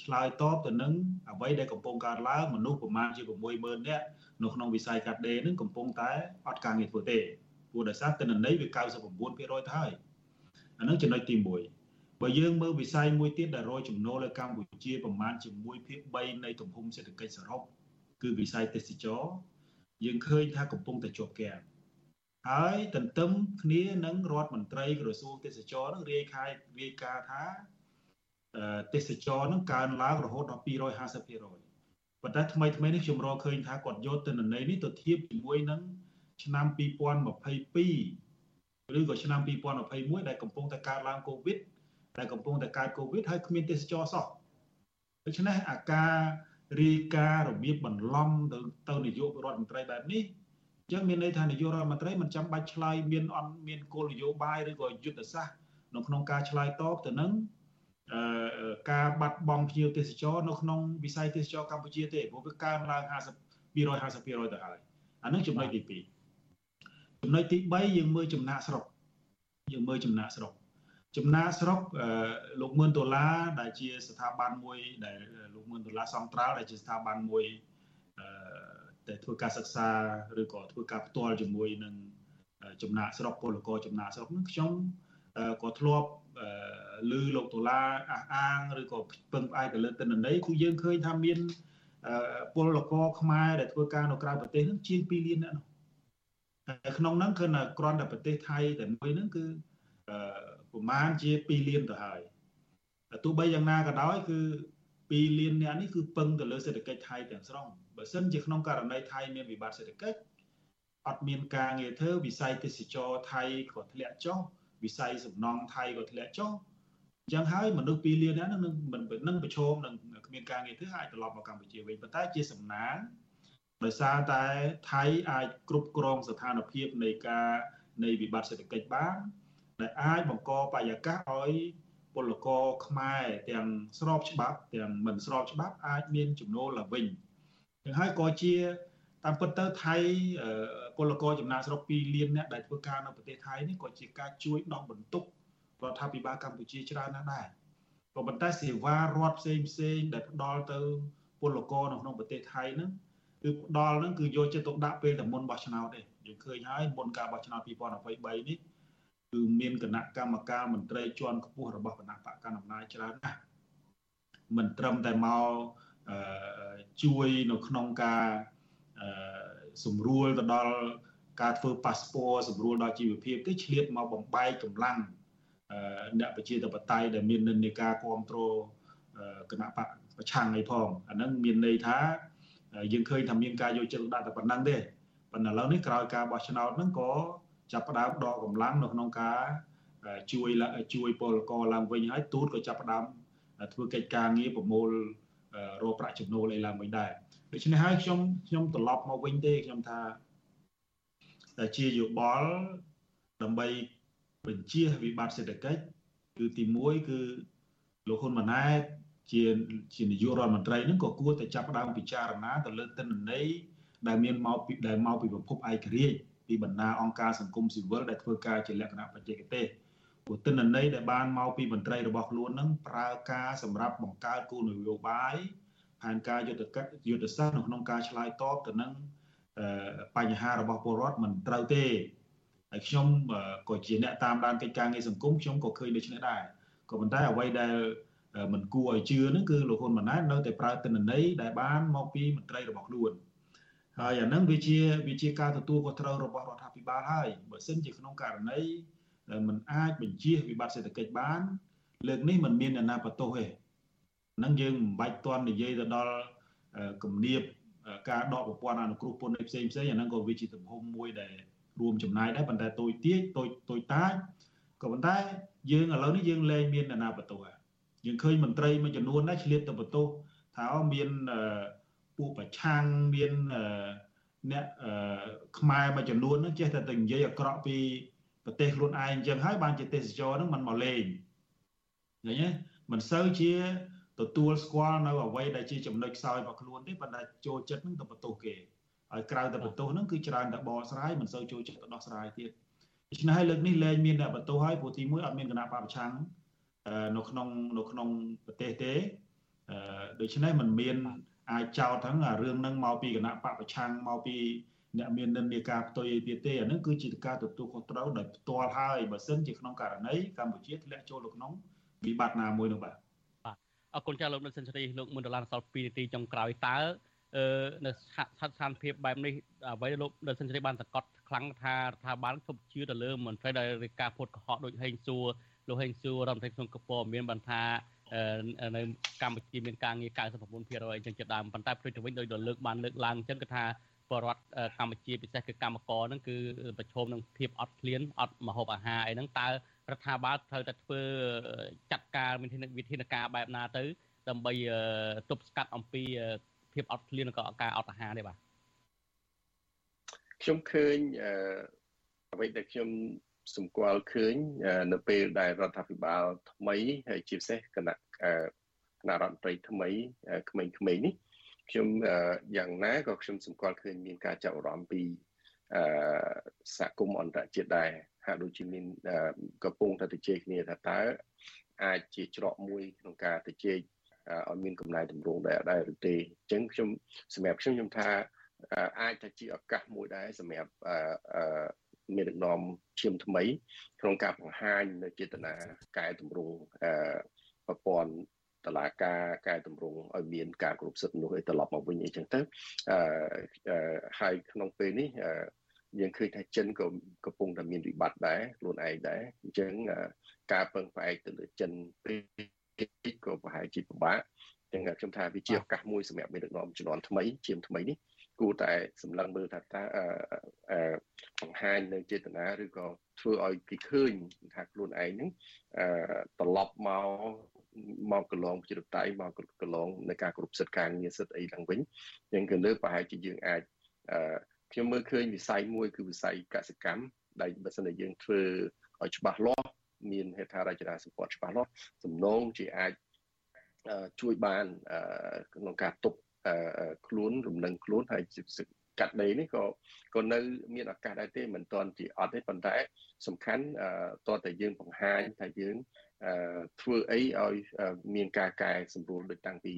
S16: ឆ្លើយតបទៅនឹងអ្វីដែលកំពុងកើតឡើងមនុស្សប្រមាណជា60000នាក់នៅក្នុងវិស័យកាត់ដេរនឹងកំពុងតែអត់ការងារធ្វើទេព្រោះដោយសារទិន្នន័យវា99%ទៅហើយអានឹងចំណុចទី1បើយើងមើលវិស័យមួយទៀតដែលរយចំណូលនៅកម្ពុជាប្រមាណជាមួយភាគ3នៃទំហំសេដ្ឋកិច្ចសរុប គឺវិស័យទេសចរយើងឃើញថាកំពុងតែជាប់គាំងហើយទន្ទឹមគ្នានឹងរដ្ឋមន្ត្រីក្រសួងទេសចរនឹងរាយការណ៍រាយការណ៍ថាទេសចរនឹងកើនឡើងរហូតដល់250%ប៉ុន្តែថ្មីថ្មីនេះខ្ញុំរកឃើញថាគាត់យកទិន្នន័យនេះទៅធៀបជាមួយនឹងឆ្នាំ2022ឬក៏ឆ្នាំ2021ដែលកំពុងតែកើតឡើងកូវីដដែលកំពុងតែកើតកូវីដហើយគ្មានទេសចរសោះដូច្នេះអាការ រាយការណ៍របៀបបន្លំទៅទៅនាយករដ្ឋមន្ត្រីបែបនេះអញ្ចឹងមានន័យថានាយករដ្ឋមន្ត្រីមិនចាំបាច់ឆ្លើយមានអត់មានគោលនយោបាយឬក៏យុទ្ធសាស្ត្រនៅក្នុងការឆ្លើយតបទៅនឹងការបាត់បង់ភ្ញៀវទេសចរនៅក្នុងវិស័យទេសចរកម្ពុជាទេព្រោះវាកើនឡើង50 250%ទៅហើយអានឹងចំណុចទី2ចំណុចទី3យើងមើលចំណាក់ស្រុកយើងមើលចំណាក់ស្រុក ចំណាក់ស្រុកលោកមឿនដុល្លារដែលជាស្ថាប័នមួយដែលលោកមឿនដុល្លារសង្ត្រាល់ដែលជាស្ថាប័នមួយតែធ្វើការសិក្សាឬក៏ធ្វើការផ្ទាល់ជាមួយនឹងចំណាក់ស្រុកពលករចំណាក់ស្រុកនឹងខ្ញុំក៏ធ្លាប់ឮលោកដុល្លារអះអាងឬក៏ពឹងផ្អែកទៅលើទិន្នន័យគឺយើងឃើញថាមានពលករខ្មែរដែលធ្វើការនៅក្រៅប្រទេសនឹងជាង2លានអ្នកនោះតែក្នុងហ្នឹងគឺគ្រាន់តែប្រទេសថៃតែមួយហ្នឹងគឺ ប្រមាណជា2លានទៅហើយទោះបីយ៉ាងណាក៏ដោយគឺ2លានអ្នកនេះគឺពឹងទៅលើសេដ្ឋកិច្ចថៃទាំងស្រុងបើសិនជាក្នុងករណីថៃមានវិបត្តិសេដ្ឋកិច្ចអត់មានការងារធ្វើវិស័យទេសចរថៃក៏ធ្លាក់ចុះវិស័យសំណង់ថៃក៏ធ្លាក់ចុះអញ្ចឹងហើយមនុស្ស2លានហ្នឹងនឹងនឹងប្រឈមនឹងគ្មានការងារធ្វើអាចត្រឡប់មកកម្ពុជាវិញប៉ុន្តែជាសំណាងដោយសារតែថៃអាចគ្រប់គ្រងស្ថានភាពនៃការនៃវិបត្តិសេដ្ឋកិច្ចបាន ដែលអាចបង្កបរិយាកាសឲ្យពលករខ្មែរទាំងស្របច្បាប់ទាំងមិនស្របច្បាប់អាចមានចំណូលឡើងវិញទាំងហើយក៏ជាតាមពិតទៅថៃពលករចំណាកស្រុក2លានអ្នកដែលធ្វើការនៅប្រទេសថៃនេះក៏ជាការជួយដោះបន្ទុករដ្ឋាភិបាលកម្ពុជាច្រើនណាស់ដែរក៏ប៉ុន្តែសេវារដ្ឋផ្សេងផ្សេងដែលផ្ដល់ទៅពលករនៅក្នុងប្រទេសថៃហ្នឹងគឺផ្ដល់ហ្នឹងគឺយកចិត្តទុកដាក់ពេលតែមុនបោះឆ្នោតទេយើងឃើញហើយមុនការបោះឆ្នោត2023នេះ គឺមានគណៈកម្មការមន្ត្រីជាន់ខ្ពស់របស់គណៈបកកណ្ដាលអំណាចច្រើនណាស់មិនត្រឹមតែមកជួយនៅក្នុងការសម្រួលទៅដល់ការធ្វើប៉ាសពតសម្រួលដល់ជីវភាពទេឆ្លៀតមកបំបែកកម្លាំងអ្នកប្រជាធិបតេយ្យដែលមាននិន្នាការគ្រប់គ្រងគណៈបកប្រឆាំងអីផងអាហ្នឹងមានន័យថាយើងឃើញថាមានការយកចិត្តដាក់តែប៉ុណ្ណឹងទេប៉ុន្តែឥឡូវនេះក្រោយការបោះឆ្នោតហ្នឹងក៏ ចាប់ផ្ដើមដកកម្លាំងនៅក្នុងការជួយជួយពលករឡើងវិញហើយទូតក៏ចាប់ផ្ដើមធ្វើកិច្ចការងារប្រមូលរកប្រាក់ចំណូលអីឡើងវិញដែរដូច្នេះហើយខ្ញុំខ្ញុំត្រឡប់មកវិញទេខ្ញុំថាជាយោបល់ដើម្បីបញ្ជាវិបត្តិសេដ្ឋកិច្ចគឺទី1គឺលោកហ៊ុនម៉ាណែតជាជានាយករដ្ឋមន្ត្រីនឹងក៏គួរតែចាប់ផ្ដើមពិចារណាទៅលើទិន្នន័យដែលមានមកពីដែលមកពីប្រភពឯករាជ្យ ពីបណ្ដាអង្គការសង្គមស៊ីវិលដែលធ្វើការជាលក្ខណៈបច្ចេកទេសព្រោះទិន្នន័យដែលបានមកពីមន្ត្រីរបស់ខ្លួននឹងប្រើការសម្រាប់បង្កើតគោលនយោបាយផែនការយុទ្ធយុទ្ធសាស្ត្រនៅក្នុងការឆ្លើយតបទៅនឹងបញ្ហារបស់ពលរដ្ឋមិនត្រូវទេហើយខ្ញុំក៏ជាអ្នកតាមដានកិច្ចការងារសង្គមខ្ញុំក៏ឃើញដូចនេះដែរក៏ប៉ុន្តែអ្វីដែលមិនគួរឲ្យជឿហ្នឹងគឺលោកហ៊ុនម៉ាណែតនៅតែប្រើទិន្នន័យដែលបានមកពីមន្ត្រីរបស់ខ្លួន ហើយអាហ្នឹងវាជាវាជាការទទួលខុសត្រូវរបស់រដ្ឋាភិបាលហើយបើសិនជាក្នុងករណីដែលมันអាចបញ្ជាវិបត្តិសេដ្ឋកិច្ចបានលើកនេះมันមានអ្នកណាបន្ទោសទេហ្នឹងយើងមិនបាច់តន់និយាយទៅដល់គំនាបការដកប្រព័ន្ធអនុគ្រោះពន្ធផ្សេងផ្សេងអាហ្នឹងក៏វាជាទំហំមួយដែលរួមចំណាយដែរប៉ុន្តែតូចទាចតូចតូចតាចក៏ប៉ុន្តែយើងឥឡូវនេះយើងលែងមានអ្នកណាបន្ទោសយើងឃើញមន្ត្រីមួយចំនួនដែរឆ្លៀតទៅបន្ទោសថាមាន ពួកប្រឆាំងមានអ្នកខ្មែរមួយចំនួនហ្នឹងចេះតែទៅនិយាយអាក្រក់ពីប្រទេសខ្លួនឯងអញ្ចឹងហើយបានជាទេសចរហ្នឹងมันមកលេងឃើញទេមិនសូវជាទទួលស្គាល់នៅអ្វីដែលជាចំណុចខ្សោយរបស់ខ្លួនទេប៉ុន្តែចូលចិត្តនឹងទៅបន្ទោសគេហើយក្រៅតែបន្ទោសហ្នឹងគឺច្រើនតែបកស្រាយមិនសូវចូលចិត្តទៅដោះស្រាយទៀតដូច្នេះហើយលើកនេះលែងមានអ្នកបន្ទោសហើយព្រោះទី1អត់មានគណៈបព្វឆាំងនៅក្នុងនៅក្នុងប្រទេសទេដូច្នេះมันមាន អាចចោទថារឿងហ្នឹងមកពីគណៈបពប្រឆាំងមកពីអ្នកមាននិន្នាការផ្ទុយអីទៀតទេអាហ្នឹងគឺជាការទទួលខុសត្រូវដោយផ្ទាល់ហើយបើសិនជាក្នុងករណីកម្ពុជាធ្លាក់ចូលទៅក្នុងវិបត្តិណាមួយនោះបាទ
S4: បាទអរគុណចាស់លោកដិតសេនស៊ូរីលោកមុនដុល្លារសល់2នាទីចុងក្រោយតើអឺនៅស្ថានភាពបែបនេះអ្វីលោកដិតសេនស៊ូរីបានសង្កត់ខ្លាំងថារដ្ឋាភិបាលជប់ជឿទៅលើមន្ត្រីដែលរាជការពុតកុហកដូចហេងសួរលោកហេងសួររដ្ឋមន្ត្រីក្នុងកពមានបានថា នៅកម្ពុជាមានការងារ99%អញ្ចឹងជាដើមប៉ុន្តែផ្ទុយទៅវិញដោយលើកបានលើកឡើងអញ្ចឹងគឺថាបរដ្ឋកម្ពុជាពិសេសគឺកម្មករហ្នឹងគឺប្រឈមនឹងភាពអត់ឃ្លានអត់មហូបអាហារអីហ្នឹងតើរដ្ឋាភិបាលត្រូវតែធ្វើចាត់ការមានវិធានការបែបណាទៅ ដើម្បីទប់ស្កាត់អំពីភាពអត់ឃ្លាននិងក៏ការអត់អាហារនេះបាទ
S15: ខ្ញុំឃើញអ្វីដែលខ្ញុំ សម្គាល់ឃើញនៅពេលដែលរដ្ឋាភិបាលថ្មីហើយជាពិសេសគណៈគណៈរដ្ឋមន្ត្រីថ្មីក្មេងៗនេះខ្ញុំយ៉ាងណាក៏ខ្ញុំសម្គាល់ឃើញមានការចាប់អារម្មណ៍ពីសហគមន៍អន្តរជាតិដែរហាក់ដូចជាមានកំពុងតែទៅជែកគ្នាថាតើអាចជាច្រកមួយក្នុងការទៅជែកឲ្យមានកំណែតម្រង់ដែរដែរឬទេអញ្ចឹងខ្ញុំសម្រាប់ខ្ញុំខ្ញុំថាអាចថាជាឱកាសមួយដែរសម្រាប់ មានដឹកនាំឈាមថ្មី ក្នុងការបង្ហាញនៅចេតនាកែតម្រង់ប្រព័ន្ធតឡាការកែតម្រង់ឲ្យមានការគ្រប់សិទ្ធិមនុស្សឲ្យត្រឡប់មកវិញអីចឹងទៅអឺហើយក្នុងពេលនេះយើងឃើញថាចិនក៏កំពុងតែមានវិបត្តិដែរខ្លួនឯងដែរអញ្ចឹងការពឹងផ្អែកទៅលើចិនពេកក៏ប្រហែលជាពិបាកចឹងខ្ញុំថាវាជាឱកាសមួយសម្រាប់មេដឹកនាំជំនាន់ថ្មីជាមថ្មីនេះ គួរតែសម្លឹងមើលថាតើបង្ហាញនៅចេតនាឬក៏ធ្វើឲ្យគេឃើញថាខ្លួនឯងហ្នឹងត្រឡប់មកមកកន្លងប្រជាធិបតេយ្យមកកន្លងនៃការគ្រប់សិទ្ធិការងារសិទ្ធិអីឡើងវិញអញ្ចឹងគឺលើប្រហែលជាយើងអាចខ្ញុំមើលឃើញវិស័យមួយគឺវិស័យកសិកម្មដែលបើសិនជាយើងធ្វើឲ្យច្បាស់លាស់មានហេដ្ឋារចនាសម្ព័ន្ធច្បាស់លាស់សំណងជាអាចជួយបានក្នុងការទប់ ខ្លួនរំលឹងខ្លួនហើយកាត់ដីនេះក៏ក៏នៅមានឱកាសដែរទេមិនទាន់ជាអត់ទេប៉ុន្តែ សំខាន់តើតែយើងបង្ហាញថាយើងធ្វើអីឲ្យមានការកែសម្រួលដូចតាំងពី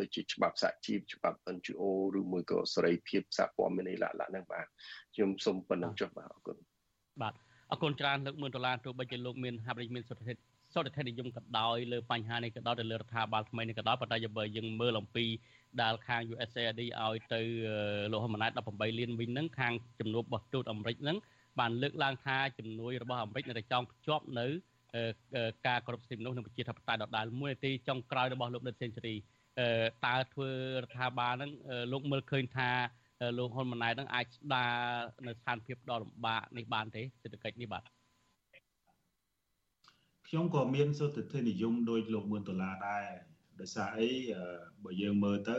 S15: ដូចជាច្បាប់សហជីពច្បាប់ NGO ឬមួយក៏សេរីភាពសហព័ន្ធមានអីឡាក់ឡាក់ហ្នឹងបាទខ្ញុំសូមប៉ុណ្្នឹងចុះបាទអរគុណ
S4: បាទអរគុណច្រើនលើក1ដុល្លារទោះបីជាលោកមានហាប់រិចមានសុទ្ធិសុទ្ធិនិយមក៏ដោយលើបញ្ហានេះក៏ដោយទៅលើរដ្ឋាភិបាលថ្មីនេះក៏ដោយប៉ុន្តែបើយើងមើលអំពី ដែលខាង USAID ឲ្យទៅលោកហ៊ុនម៉ាណែត18លានវិញហ្នឹងខាងជំនួបរបស់ទូតអាមេរិកហ្នឹងបានលើកឡើងថាជំនួយរបស់អាមេរិកនៅតែចង់ភ្ជាប់នៅការគោរពសិទ្ធិមនុស្សនិងប្រជាធិបតេយ្យដដែលមួយនាទីចុងក្រោយរបស់លោកដិតសេនស៊ូរីតើធ្វើរដ្ឋាភិបាលហ្នឹងលោកមើលឃើញថាលោកហ៊ុនម៉ាណែតនឹងអាចស្ដារនៅស្ថានភាពដ៏លំបាកនេះបានទេសេដ្ឋកិច្ចនេះបាទ
S16: ខ្ញុំក៏មានសុទ្ធិធិនិយមដោយលោកមឿនដុល្លារដែរ ដោយសារអីបើយើងមើលទៅ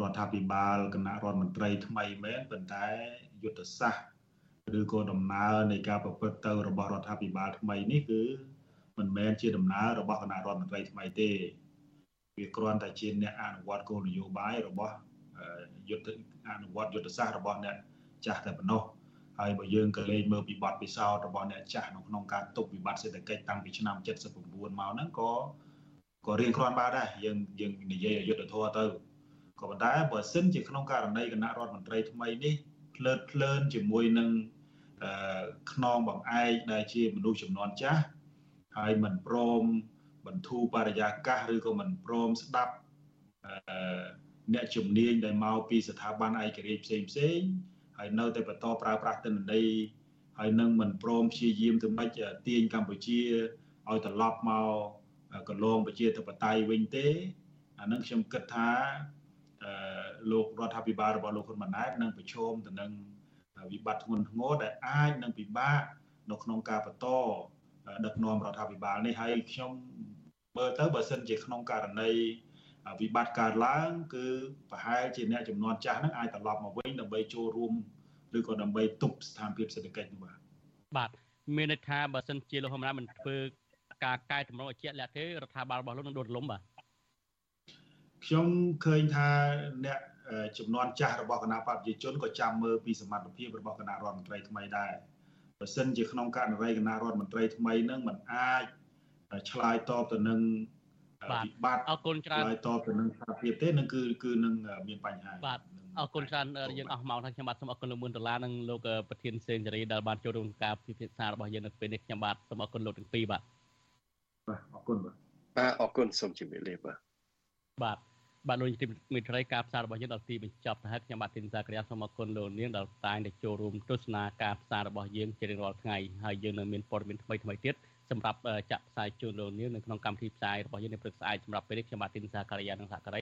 S16: រដ្ឋាភិបាលគណៈរដ្ឋមន្ត្រីថ្មីមែនប៉ុន្តែយុទ្ធសាស្ត្រឬក៏ដំណើរនៃការប្រព្រឹត្តទៅរបស់រដ្ឋាភិបាលថ្មីនេះគឺមិនមែនជាដំណើររបស់គណៈរដ្ឋមន្ត្រីថ្មីទេវាគ្រាន់តែជាអ្នកអនុវត្តគោលនយោបាយរបស់យុទ្ធអនុវត្តយុទ្ធសាស្ត្ររបស់អ្នកចាស់តែប៉ុណ្ណោះហើយបើយើងក៏លេខមើលពីបទពិសោធន៍របស់អ្នកចាស់នៅក្នុងការទប់វិបត្តិសេដ្ឋកិច្ចតាំងពីឆ្នាំ79មកហ្នឹងក៏ ក៏រៀងគ្រាន់បើដែរយើងយើងនិយាយយុទ្ធធម៌ទៅក៏ប៉ុន្តែបើសិនជាក្នុងករណីគណៈរដ្ឋមន្ត្រីថ្មីនេះភ្លើតភ្លើនជាមួយនឹងខ្នងបងឯកដែលជាមនុស្សចំនួនចាស់ហើយមិនព្រមបន្ធូរបរិយាកាសឬក៏មិនព្រមស្ដាប់អ្នកជំនាញដែលមកពីស្ថាប័នឯករាជ្យផ្សេងផ្សេងហើយនៅតែបន្តប្រើប្រាស់ទិន្នន័យហើយនឹងមិនព្រមព្យាយាមទៅមិនទាញកម្ពុជាឲ្យត្រឡប់មក កន្លងប្រជាធិបតេយ្យវិញទេអានឹងខ្ញុំគិតថាលោករដ្ឋាភិបាលរបស់លោកហ៊ុនម៉ាណែតនឹងប្រឈមទៅនឹងវិបត្តិធ្ងន់ធ្ងរដែលអាចនឹងពិបាកនៅក្នុងការបន្តដឹកនាំរដ្ឋាភិបាលនេះហើយខ្ញុំមើលទៅបើសិនជាក្នុងករណីវិបត្តិកើតឡើង គឺប្រហែលជាអ្នកចំនួនចាស់ហ្នឹងអាចត្រឡប់មកវិញដើម្បីចូលរួមឬក៏ដើម្បីទប់ស្ថានភាពសេដ្ឋកិច្ចនោះបាទ
S4: បាទមានន័យថាបើសិនជាលោកហ៊ុនម៉ាណែតមិនធ្វើ ការកែតម្រូវឲ្យជាក់លាក់ទេរដ្ឋាភិបាលរបស់លោកនឹងដួលរលំបាទ
S16: ខ្ញុំឃើញថាអ្នកចំនួនចាស់របស់គណៈបព្វជិជនក៏ចាំមើលពីសមត្ថភាពរបស់គណៈរដ្ឋមន្ត្រីថ្មីដែរបើសិនជាក្នុងករណីគណៈរដ្ឋមន្ត្រីថ្មីនឹងមិនអាចឆ្លើយតបទៅនឹងវិបត្តិ
S4: អរគុណច្រើន
S16: ឆ្លើយតបទៅនឹងស្ថានភាពទេនឹងគឺគឺនឹងមានបញ្ហា
S4: បាទអរគុណច្រើនយើងអស់ម៉ោងហើយខ្ញុំបាទសូមអរគុណលោកមុនដុល្លារនិងលោកប្រធានសេនស៊ូរីដែលបានចូលរួមការពិភាក្សារបស់យើងនៅពេលនេះខ្ញុំបាទសូមអរគុណលោកទាំងពីរបាទ
S16: បាទអរគុណបាទ
S15: បាទអរគុណសូមជម្រាបលាបាទ
S4: បាទបាទលោកទីមិត្តរីការផ្សាយរបស់យើងដល់ទីបញ្ចប់ទៅហើយខ្ញុំបាទទីនសាក្រាសូមអរគុណលោកនាងដែលតែងតែចូលរួមទស្សនាការផ្សាយរបស់យើងជារៀងរាល់ថ្ងៃហើយយើងនៅមានព័ត៌មានថ្មីថ្មីទៀតសម្រាប់ចាក់ផ្សាយជូនលោកនាងនៅក្នុងកម្មវិធីផ្សាយរបស់យើងនៅព្រឹកស្អែកសម្រាប់ពេលនេះខ្ញុំបាទទីនសាការីយ៉ានិងសហការី